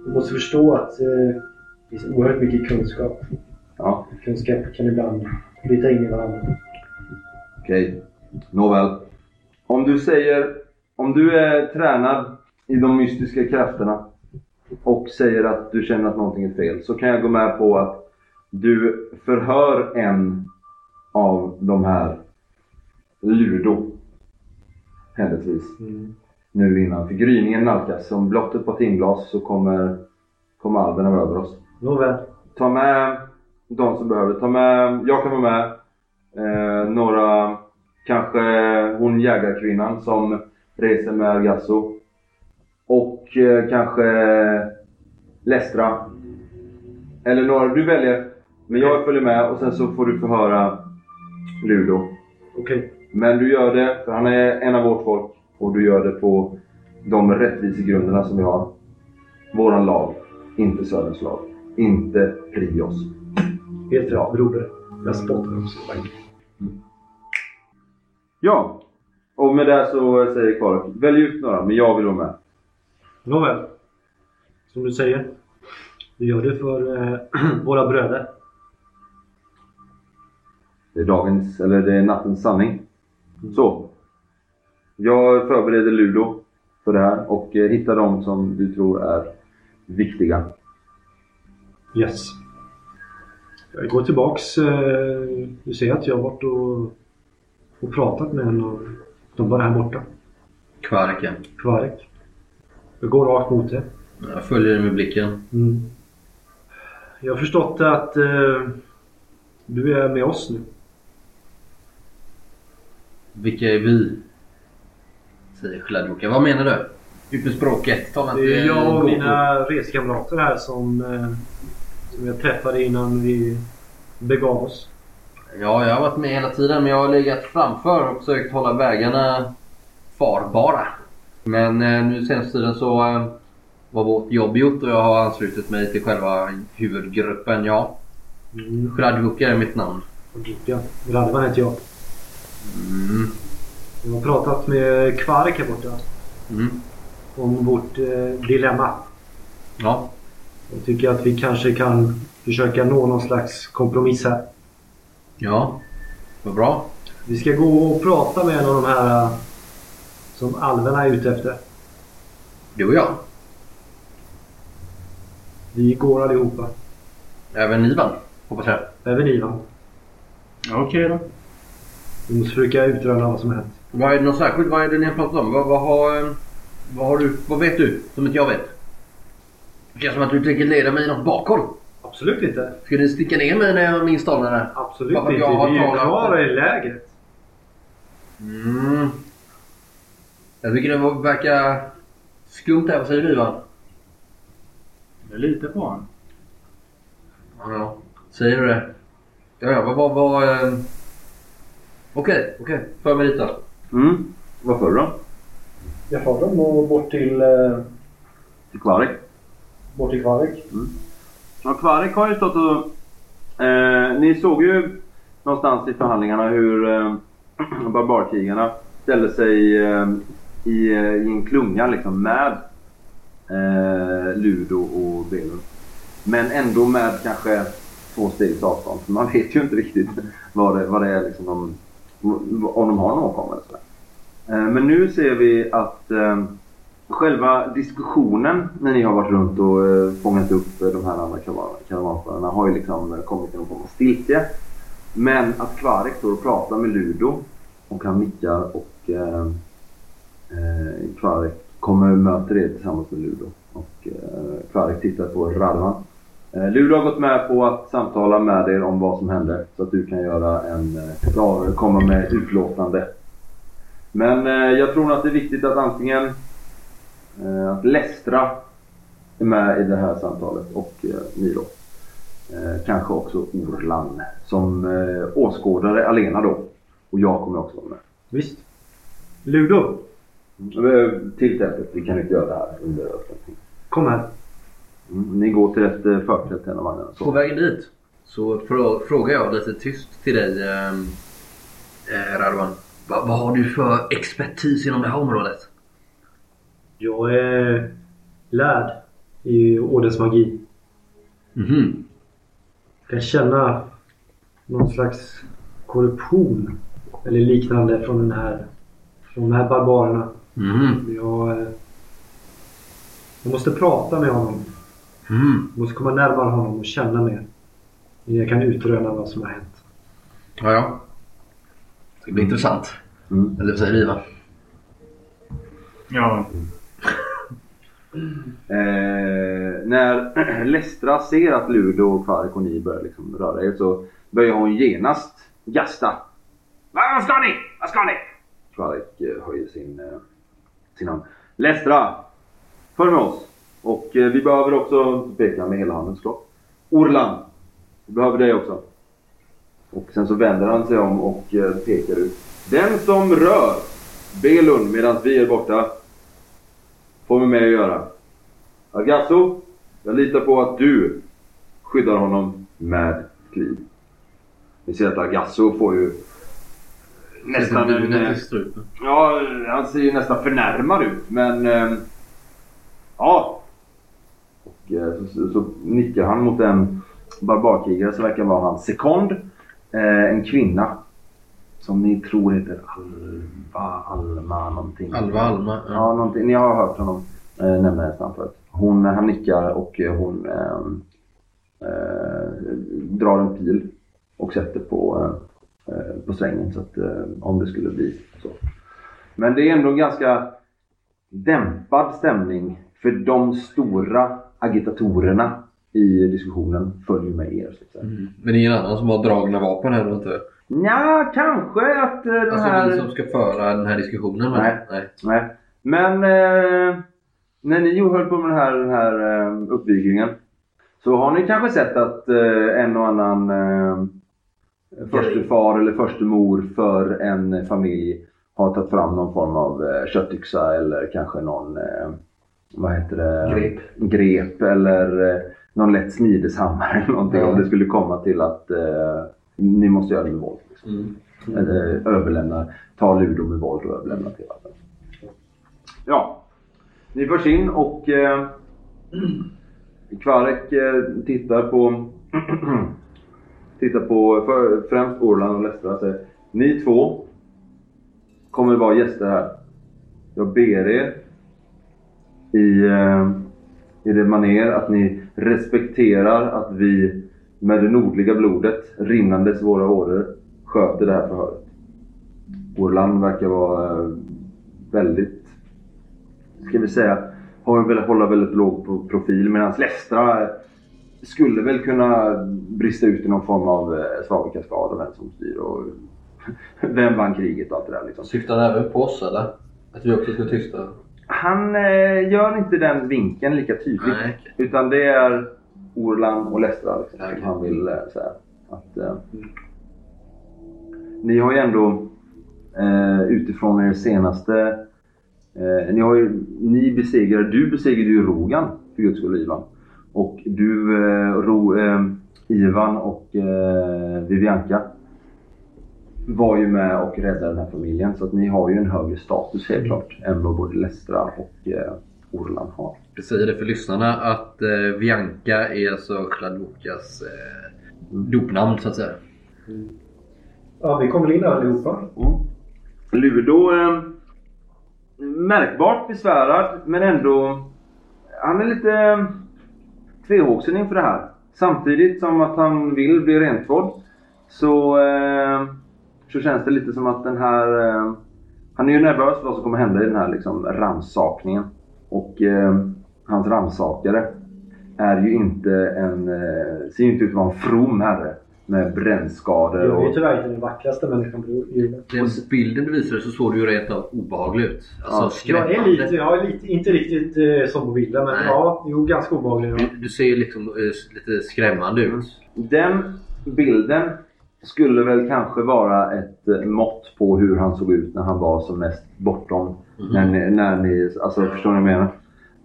du måste förstå att eh, det finns oerhört mycket kunskap. Ja, Kunskap kan ibland bryta in i varandra. okej. Nåväl. Om du säger, om du är tränad i de mystiska krafterna och säger att du känner att någonting är fel så kan jag gå med på att du förhör en av de här Ludo händelsevis nu innan. För gryningen nalkas. Som blott ett par timglas så kommer, kommer alverna över oss. Nåväl. Ta med de som behöver. Ta med, jag kan vara med. Eh, några, kanske hon jägarkvinnan som reser med Argasso. Och eh, kanske Lestra. Eller några, du väljer. Men jag följer med och sen så får du förhöra Ludo. Okej. Men du gör det för han är en av vårt folk. Och du gör det på de rättvisegrunderna som vi har. Våran lag, inte Söderns lag. Inte Rios. Helt rätt broder. Jag spottar också. Tack. Ja, och med det så säger Kvark, välj ut några, men jag vill vara med. Nåväl. Som du säger. Vi gör det för eh, <clears throat> våra bröder. Det är dagens, eller det är nattens sanning. Så. Jag förbereder Ludo för det här och eh, hittar de som du tror är viktiga. Yes. Jag går tillbaks. eh, Du ser att jag har varit och, och pratat med en av de bara här borta. Kvarken. Kvarek. Jag går rakt mot det. Jag följer dig med blicken. Mm. Jag har förstått att eh, du är med oss nu. Vilka är vi? Säger. Vad menar du? Ut med språket. Tala inte Det är jag och mina reskamrater här som, eh, som jag träffade innan vi begav oss. Ja, jag har varit med hela tiden men jag har legat framför och försökt hålla vägarna farbara. Men eh, nu senaste tiden så eh, var vårt jobb gjort och jag har anslutit mig till själva huvudgruppen, ja. Mm. Är mitt namn. Ja, Radvan heter jag. Mm. Jag har pratat med Kvark här borta Mm. om vårt eh, dilemma. Ja. Jag tycker att vi kanske kan försöka nå någon slags kompromiss här. Ja. Vad bra. Vi ska gå och prata med en av de här eh, som alverna är ute efter. Du och jag. Vi går allihopa. Även Ivan, hoppas jag. Även Ivan. Okej då. Vi måste försöka utröna vad som har hänt. Vad är det något särskilt? Vad är det ni har pratat om? Vad, vad, har, eh, vad, har du, vad vet du som inte jag vet? Det känns som att du tänker leda mig i något bakhåll. Absolut inte. Ska ni sticka ner mig när jag minst anar det? Absolut Varför inte. jag har Vi är ju kvar i lägret. Mm. Jag tycker det verkar skumt här. Vad säger du Ivan? Jag litar på honom. Ja. Säger du det? Ja, ja. Vad var... vad, eh... Okej, okej. För mig dit då. Mm. Vad för du då? Jag har dem och bort till, eh, Till Kvarek? bort till Kvarek. Ja, Kvarek har ju stått och... Eh, ni såg ju någonstans i förhandlingarna hur eh, <clears throat> barbarkrigarna ställde sig eh, i, eh, i en klunga liksom med eh, Ludo och Belun. Men ändå med kanske två stegs avstånd. Man vet ju inte riktigt <laughs> vad det, vad det är liksom de, om de har någon åkomma eller eh, sådär. Men nu ser vi att eh, själva diskussionen när ni har varit runt och eh, fångat upp de här andra karavanförarna har ju liksom kommit till någon form av stiltje. Men att Kvarek står och pratar med Ludo och han nickar och eh, Kvarek kommer och möter er tillsammans med Ludo. Och eh, Kvarek tittar på Radvan. Eh, Ludo har gått med på att samtala med er om vad som hände så att du kan göra en, eh, komma med utlåtande. Men eh, jag tror nog att det är viktigt att antingen att Lestra är med i det här samtalet och ni då. Kanske också Orlan som åskådare alena då. Och jag kommer också vara med. Visst. Ludo, Eh, Till tältet, vi kan inte göra det här under öppning. kom här. Mm, ni går till ett eh, förtält en av vagnarna. På Så. vägen dit så frå- frågar jag lite tyst till dig eh, eh, Radwan. Va, vad har du för expertis inom det här området? Jag är lärd i ordens magi. Mhm. Jag kan känna någon slags korruption eller liknande från den här från de här barbarerna. Mhm. Jag, eh, jag måste prata med honom. Jag måste komma närmare honom och känna mer. Jag kan utröna vad som har hänt. Ja, ja. Det blir intressant. Mm. Eller vad säger du Ivan? Ja. <laughs> Eh, när <clears throat> Lestra ser att Ludo och Kvark och ni börjar liksom röra er så börjar hon genast gasta. Vad ska ni? Vad ska ni? Kvark eh, höjer sin, eh, sin hand. Lestra! Följ med oss. Och eh, vi behöver också peka med hela handen såklart. Orlan! Vi behöver dig också. Och sen så vänder han sig om och eh, pekar ut. Den som rör Belun medan vi är borta får vi med att göra. Agasso, jag litar på att du skyddar honom med liv. Ni ser att Agasso får ju nästan en... Ja, han ser ju nästan förnärmad ut men... eh, Ja. Eh, så, så, nickar han mot en barbarkrigare som verkar vara hans sekond. Eh, en kvinna. Som ni tror heter Alva, Alma någonting. Alva Alma. Ja. Ja, någonting. Ni har hört honom eh, nämna hennes namn förut. Hon, han nickar och eh, hon eh, eh, drar en pil och sätter på, eh, på strängen så att, om det skulle bli så. Men det är ändå ganska dämpad stämning för de stora agitatorerna i diskussionen följer med er. Så att säga. Mm. Men ingen annan som har dragna vapen här då inte? Nja, kanske att eh, den Alltså här... vi som ska föra den här diskussionen? Nej. Nej. Nej. Men eh, när ni höll på med den här, den här eh, uppvigringen så har ni kanske sett att eh, en och annan eh, förste far eller förste mor för en familj har tagit fram någon form av eh, köttyxa eller kanske någon eh, vad heter det? Grep. Grep eller eh, någon lätt smideshammare eller någonting Ja. om det skulle komma till att eh, ni måste göra det med våld. Liksom. Mm. Eller överlämna, ta Ludo med våld och överlämna till varandra. Ja, ni förs in och eh, <clears throat> Kvarek eh, tittar på <clears throat> tittar på för, främst Orland och Lestra och säger Ni två kommer vara gäster här. Jag ber er i, eh, i det maner att ni respekterar att vi med det nordliga blodet rinnandes i våra åror sköter det här förhöret. Orland verkar vara eh, väldigt, ska vi säga, har velat hålla väldigt låg profil medan Lestra skulle väl kunna brista ut i någon form av eh, svavelkaskad och vem som styr och <laughs> vem vann kriget och allt det där liksom. Syftar han även på oss eller? Att vi också ska tysta? Han eh, gör inte den vinkeln lika tydligt. Nej, okej. Utan det är Orlan och Lestra liksom, okej. som han vill eh, säga. Att, eh, ni har ju ändå utifrån er senaste... Ni, har ju, ni besegrade, du besegrade ju Rogan för guds skull Ivan. Och du, Ro, Ivan och Vivianka var ju med och räddade den här familjen. Så att ni har ju en högre status helt klart än vad både Lestra och eh, Orlan har. Jag säger det för lyssnarna att eh, Bianca är alltså Chladwokas eh, dopnamn så att säga. Ja, vi kommer in allihopa. Ludo eh, märkbart besvärad men ändå han är lite eh, tvehågsen inför det här. Samtidigt som att han vill bli rentvådd så, eh, så känns det lite som att den här eh, han är ju nervös för vad som kommer hända i den här liksom, rannsakningen. Och eh, hans rannsakare är ju inte en, eh, ser ju inte ut att vara en from herre med brännskador. Jag är ju och, tyvärr inte den vackraste människan på jorden. Den bilden du visade så såg du ju av obehaglig ut. Alltså Ja, Jag är skrämmande. lite, jag är lite, inte riktigt eh, som på bilden men Nej. ja, jo ganska obehaglig. Ja. Du, du ser liksom eh, lite skrämmande ut. Den bilden skulle väl kanske vara ett eh, mått på hur han såg ut när han var som mest bortom. När, ni, när ni, alltså förstår ni vad jag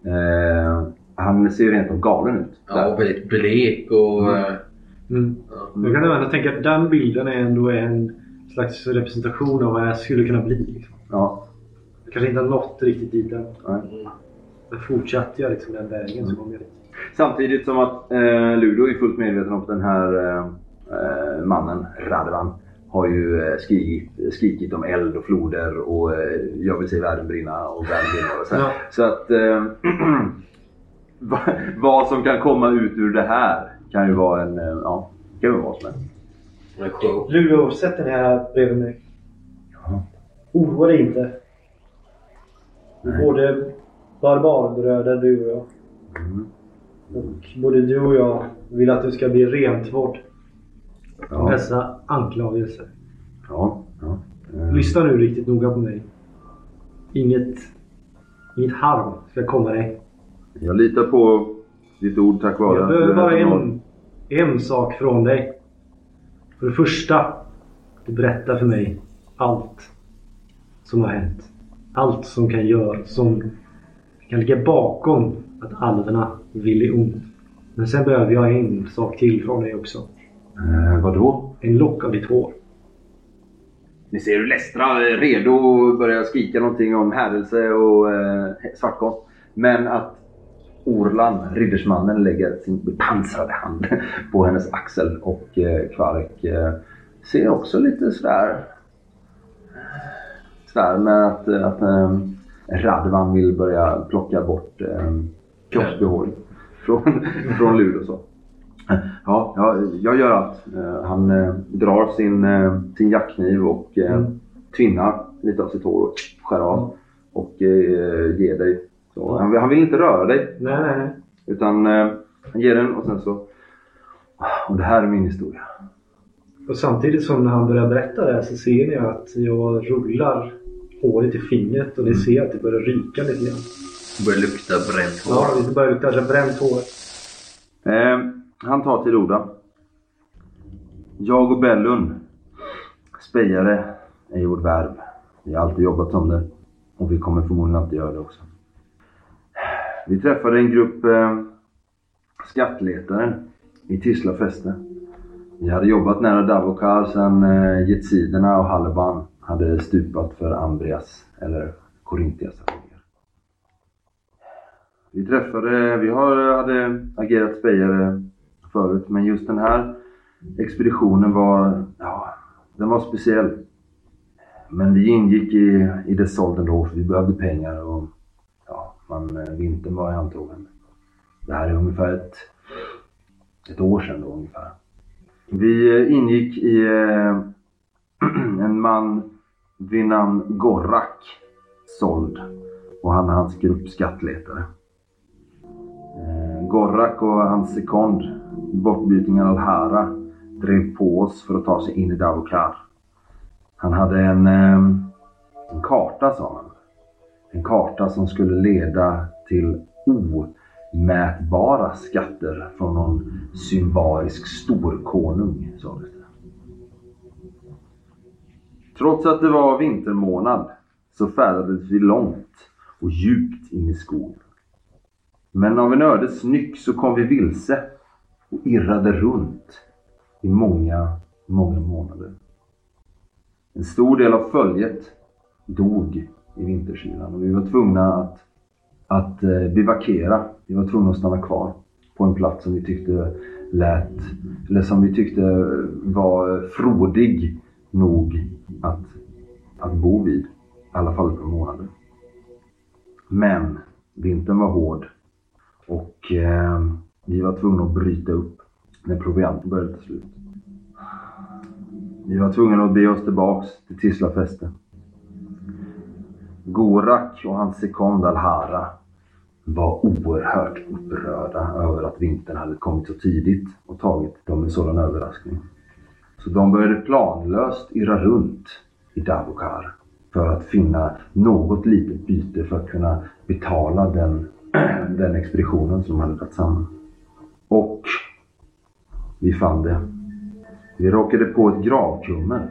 menar? Eh, han ser ju rent av galen ut. Ja, och väldigt blek och... eh, Mm. ja. Jag kan även tänka att den bilden är ändå en slags representation av vad jag skulle kunna bli. Liksom. Ja, Jag kanske inte har nått riktigt dit än. Men fortsatte jag liksom den vägen så kom jag dit. Samtidigt som att eh, Ludo är fullt medveten om att den här eh, mannen, Radovan, har ju eh, skrikit, skrikit om eld och floder och eh, jag vill se världen brinna och världen brinner. Och så, Ja. så att eh, <clears throat> va- vad som kan komma ut ur det här kan ju vara en, eh, ja, kan ju vara vad som helst. Luleå, sätt den här bredvid mig. Ja. Oroa dig inte. Nej. både barbarbröder du och jag. Mm. Och både du och jag vill att du ska bli rentvådd av Ja, dessa anklagelser. ja, ja. Eh, Lyssna nu riktigt noga på mig. Inget, inget harm ska komma dig. Jag litar på ditt ord tack vare Jag behöver bara en, en sak från dig. För det första, du berättar för mig allt som har hänt. Allt som kan göra, som kan ligga bakom att alverna vill i ont. Men sen behöver jag en sak till från dig också. Eh, vadå? En lock av ditt hår. Ni ser hur Lestra är redo och börjar skrika någonting om hädelse och eh, svartkonst. Men att Orlan, riddersmannen, lägger sin bepansrade hand <laughs> på hennes axel och eh, Kvarek eh, ser också lite sådär... Sådär med att, att eh, Radvan vill börja plocka bort eh, kroppsbehåring från, <laughs> från Lud och så. Ja, ja, jag gör allt. Eh, Han eh, drar sin, eh, sin jackkniv och eh, Mm. tvinnar lite av sitt hår och skär av och eh, ger dig. Så, han, vill- han vill inte röra dig Nej, nej, nej. utan eh, han ger den och sen så... Och det här är min historia. Och samtidigt som när han börjar berätta det här så ser ni att jag rullar håret i fingret och ni ser att det börjar ryka lite grann. Börjar lukta bränt hår. Ja, det börjar lukta bränt hår. Eh, han tar till orda. Jag och Bellun, spejare, är vårt värv. Vi har alltid jobbat som det och vi kommer förmodligen alltid göra det också. Vi träffade en grupp eh, skattletare i Tisla fäste. Vi hade jobbat nära Davokar sedan eh, Jetsiderna och Halban hade stupat för Ambrias eller Korintias arméer. Vi träffade, vi har, eh, hade agerat spejare förut men just den här expeditionen var, ja, den var speciell. Men vi ingick i, i dess ålder då för vi behövde pengar och ja, man, eh, vintern var i antågande. Det här är ungefär ett, ett år sedan då ungefär. Vi eh, ingick i eh, <clears throat> en man vid namn Gorak såld och han och hans grupp skattletare. Eh, Gorak och hans sekond, bortbytingen Alhara, drev på oss för att ta sig in i Davokar. Han hade en, eh, en karta sa han. En karta som skulle leda till omätbara skatter från någon symbarisk storkonung, sa det. Trots att det var vintermånad så färdades vi långt och djupt in i skogen. Men av en ödets nyck så kom vi vilse och irrade runt i många, många månader. En stor del av följet dog i vinterkylan och vi var tvungna att, att eh, bivakera. Vi var tvungna att stanna kvar på en plats som vi tyckte lät, eller som vi tyckte var frodig nog att, att bo vid. I alla fall ett par månader. Men vintern var hård och eh, vi var tvungna att bryta upp när provianten började ta slut. Vi var tvungna att be oss tillbaks till Tislafäste. Gorak och hans sekond Alhara var oerhört upprörda över att vintern hade kommit så tidigt och tagit dem en sådan överraskning. Så de började planlöst irra runt i Davokar för att finna något litet byte för att kunna betala den, <clears throat> den expeditionen som de hade dragit samman. Och vi fann det. Vi råkade på ett gravkummer.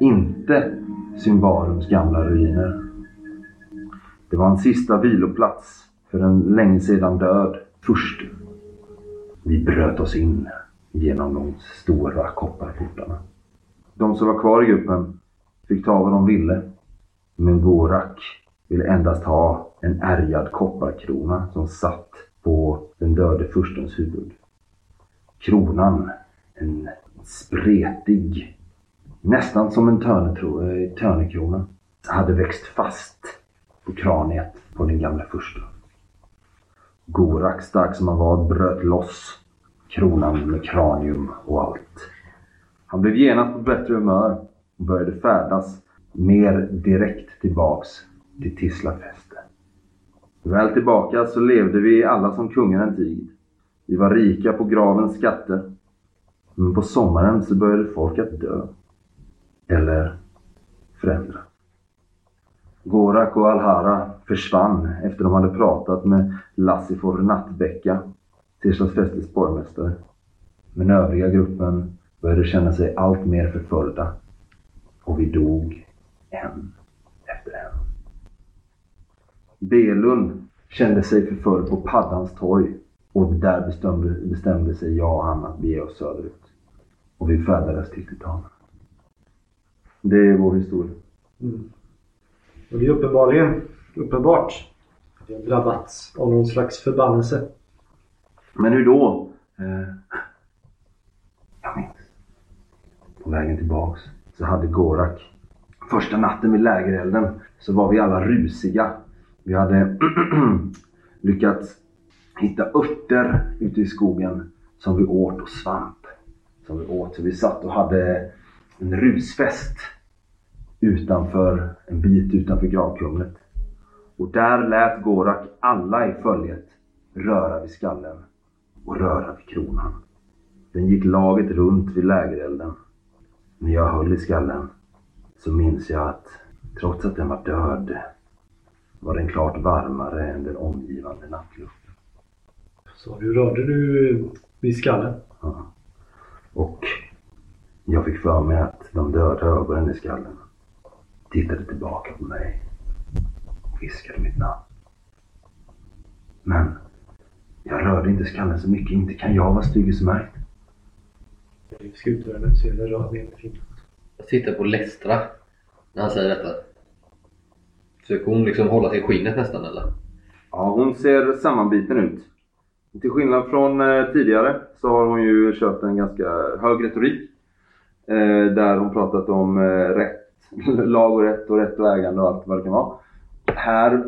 Inte Symbarums gamla ruiner. Det var en sista viloplats för en länge sedan död furste. Vi bröt oss in genom de stora kopparportarna. De som var kvar i gruppen fick ta vad de ville. Men Gorak ville endast ha en ärgad kopparkrona som satt på den döde furstens huvud. Kronan, en spretig, nästan som en törnekrona, eh, hade växt fast på kraniet på den gamla fursten. Gorak, stark som han var, bröt loss kronan med kranium och allt. Han blev genast på bättre humör och började färdas mer direkt tillbaks till Tislafäste. Väl tillbaka så levde vi alla som kungar en tid. Vi var rika på gravens skatter. Men på sommaren så började folk att dö. Eller förändra. Gorak och Alhara försvann efter de hade pratat med Lassifor Nattbäcka, Tirsdags fästes borgmästare. Men övriga gruppen började känna sig allt mer förföljda. Och vi dog en efter en. Belund kände sig förföljd på Paddans torg och där bestämde, bestämde sig jag och han att bege oss söderut. Och vi färdades till Titan. Det är vår historia. Mm. Och det är uppenbarligen uppenbart Vi har drabbats av någon slags förbannelse. Men hur då? Eh, jag minns. På vägen tillbaks så hade Gorak första natten vid lägerelden så var vi alla rusiga. Vi hade <clears throat> lyckats hitta örter ute i skogen som vi åt och svamp som vi åt. Så vi satt och hade en rusfest utanför, en bit utanför gravkumlet. Och där lät Gorak alla i följet röra vid skallen och röra vid kronan. Den gick laget runt vid lägerelden. När jag höll i skallen så minns jag att trots att den var död var den klart varmare än den omgivande nattluften. Så du rörde du vid skallen? Ja. Och jag fick för mig att de döda ögonen i skallen tittade tillbaka på mig och viskade mitt namn. Men jag rörde inte skallen så mycket. Inte kan jag vara styggesmärkt. Skutröret så är det rör ner med Jag tittar på Lestra när han säger detta. Försöker hon liksom hålla sig i skinnet nästan eller? Ja, hon ser sammanbiten ut. Till skillnad från eh, tidigare så har hon ju kört en ganska hög retorik. Eh, där hon pratat om eh, rätt, <laughs> lag och rätt och rätt och ägande och allt vad det kan vara. Här,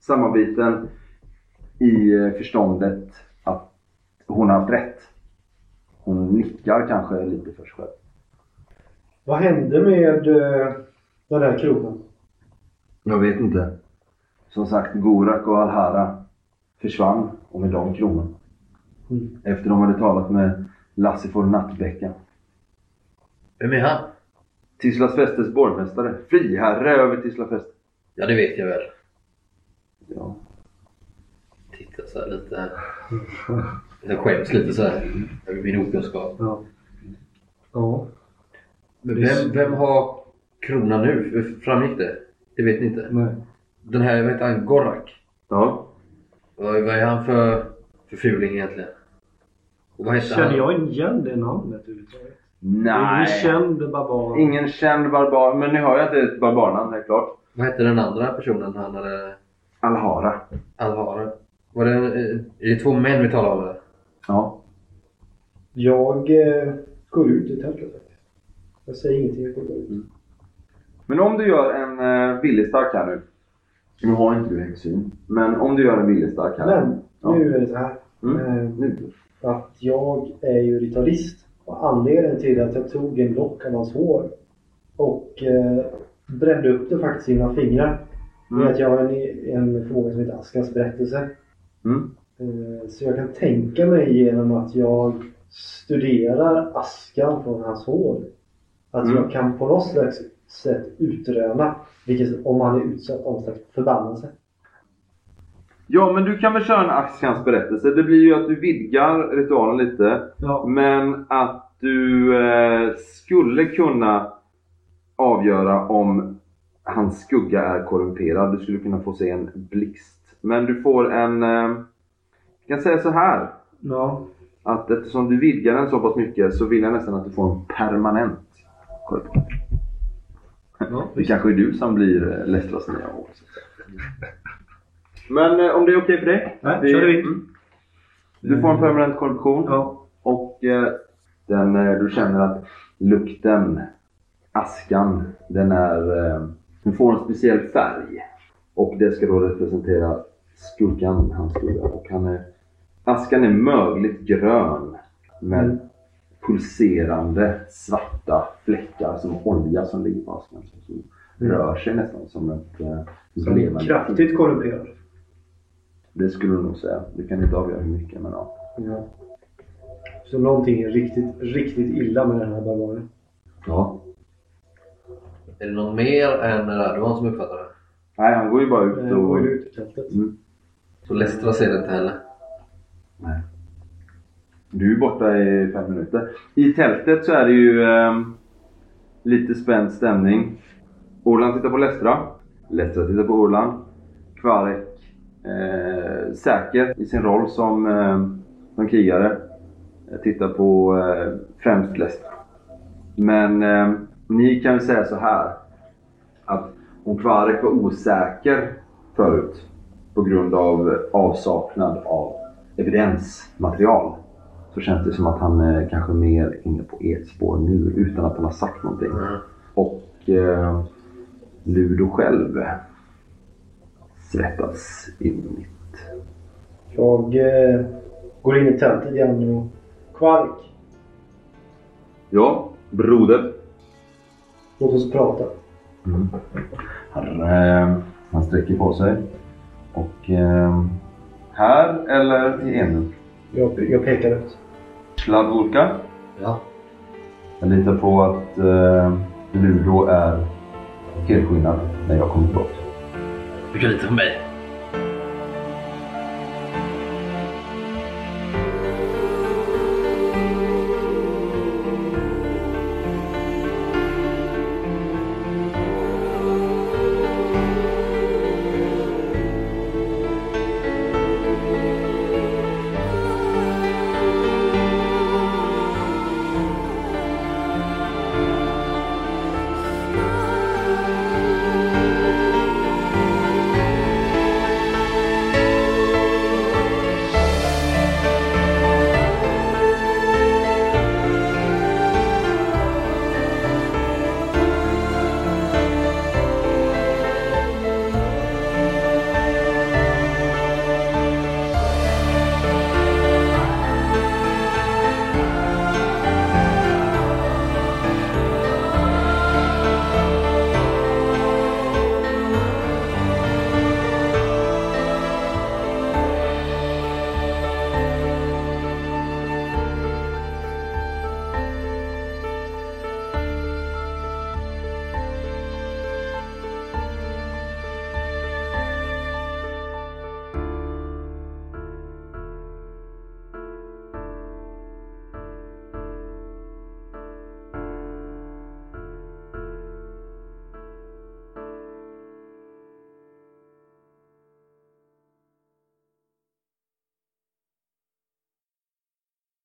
sammanbiten i förståndet att hon har haft rätt. Hon nickar kanske lite för sig själv. Vad hände med den där kronan? Jag vet inte. Som sagt, Gorak och Alhara försvann och med dem kronan. Mm. Efter de hade talat med Lassifor Nattbäcka. Vem är han? Tislasfästes borgmästare. Friherre över Tislafäste. Ja det vet jag väl. Ja. Tittar så här lite. Jag skäms lite så här över min okunskap. Ja. Ja. Men vem, vem har kronan nu? Framgick det? Det vet ni inte? Nej. Den här, vad heter han? Gorak? Ja. Vad, vad är han för, för fuling egentligen? Och vad heter Känner han? jag igen det namnet överhuvudtaget? Ingen Nej. känd barbar. Ingen känd barbar. Men ni hör ju att det är ett barbarnamn, helt klart. Vad hette den andra personen han hade? Alhara. Alvara? Var det, eh, är det två män vi talar om eller? Ja. Jag eh, går ut i tältet faktiskt. Jag säger ingenting, jag går ut. Men om du gör en uh, viljestark här nu. Nu har inte du häxsyn. Men om du gör en viljestark här. Men Ja. nu är det så här. Mm. Eh, Nu. att jag är ju ritualist. Och anledningen till att jag tog en lock av hans hår och eh, brände upp det faktiskt i mina fingrar. Mm. är att jag har en, en förmåga som heter Askans berättelse. Mm. Eh, så jag kan tänka mig genom att jag studerar askan från hans hår. Att Mm. jag kan på något slags sätt utröna vilket, om han är utsatt för någon slags förbannelse. Ja, men du kan väl köra en Askans berättelse. Det blir ju att du vidgar ritualen lite. Ja. Men att du eh, skulle kunna avgöra om hans skugga är korrumperad. Du skulle kunna få se en blixt. Men du får en... Eh, jag kan säga så här. Ja. Att eftersom du vidgar den så pass mycket så vill jag nästan att du får en permanent korruption. Ja Det kanske är du som blir eh, Lestras nya säga. Men eh, om det är okej för dig? Nej, Vi- kör vitt. Mm. Du får en permanent korruption. Ja. Och eh, den, eh, du känner att lukten, askan, den är... Eh, den får en speciell färg. Och det ska då representera skuggan, hans skugga. Och han är, askan är mögligt grön med Mm. Pulserande svarta fläckar som olja som ligger på askan. Som Mm. rör sig nästan som ett eh, Som levande kraftigt korrumperad. Det skulle du nog säga. Du kan inte avgöra hur mycket men ja. Ja. Så någonting är riktigt, riktigt illa med den här barbaren. ja. Är det någon mer än Radovan som uppfattar det? Nej, han går ju bara ut Eh, och... Går ju ut i tältet. Mm. Så Lestra ser det inte heller? Nej. Du är borta i fem minuter. I tältet så är det ju eh, lite spänd stämning. Orland tittar på Lestra. Lestra tittar på Orland. Kvarek eh, säker i sin roll som, eh, som krigare. Tittar på eh, främst Lestra. Men eh, ni kan väl säga så här. Att om Kvarek var osäker förut på grund av avsaknad av evidensmaterial så känns det som att han är kanske mer inne på ert spår nu utan att han har sagt någonting. Och eh, Ludo själv svettas innerligt. Jag eh, går in i tältet igen och Kvark, Ja, broder. låt oss prata. Han, eh, han sträcker på sig. Och eh, här eller i Enum? Jag, jag pekar ut. Sladvorka. Ja. Jag litar på att eh, Ludo är helskinnad när jag kommer tillbaka. Du kan lita på mig.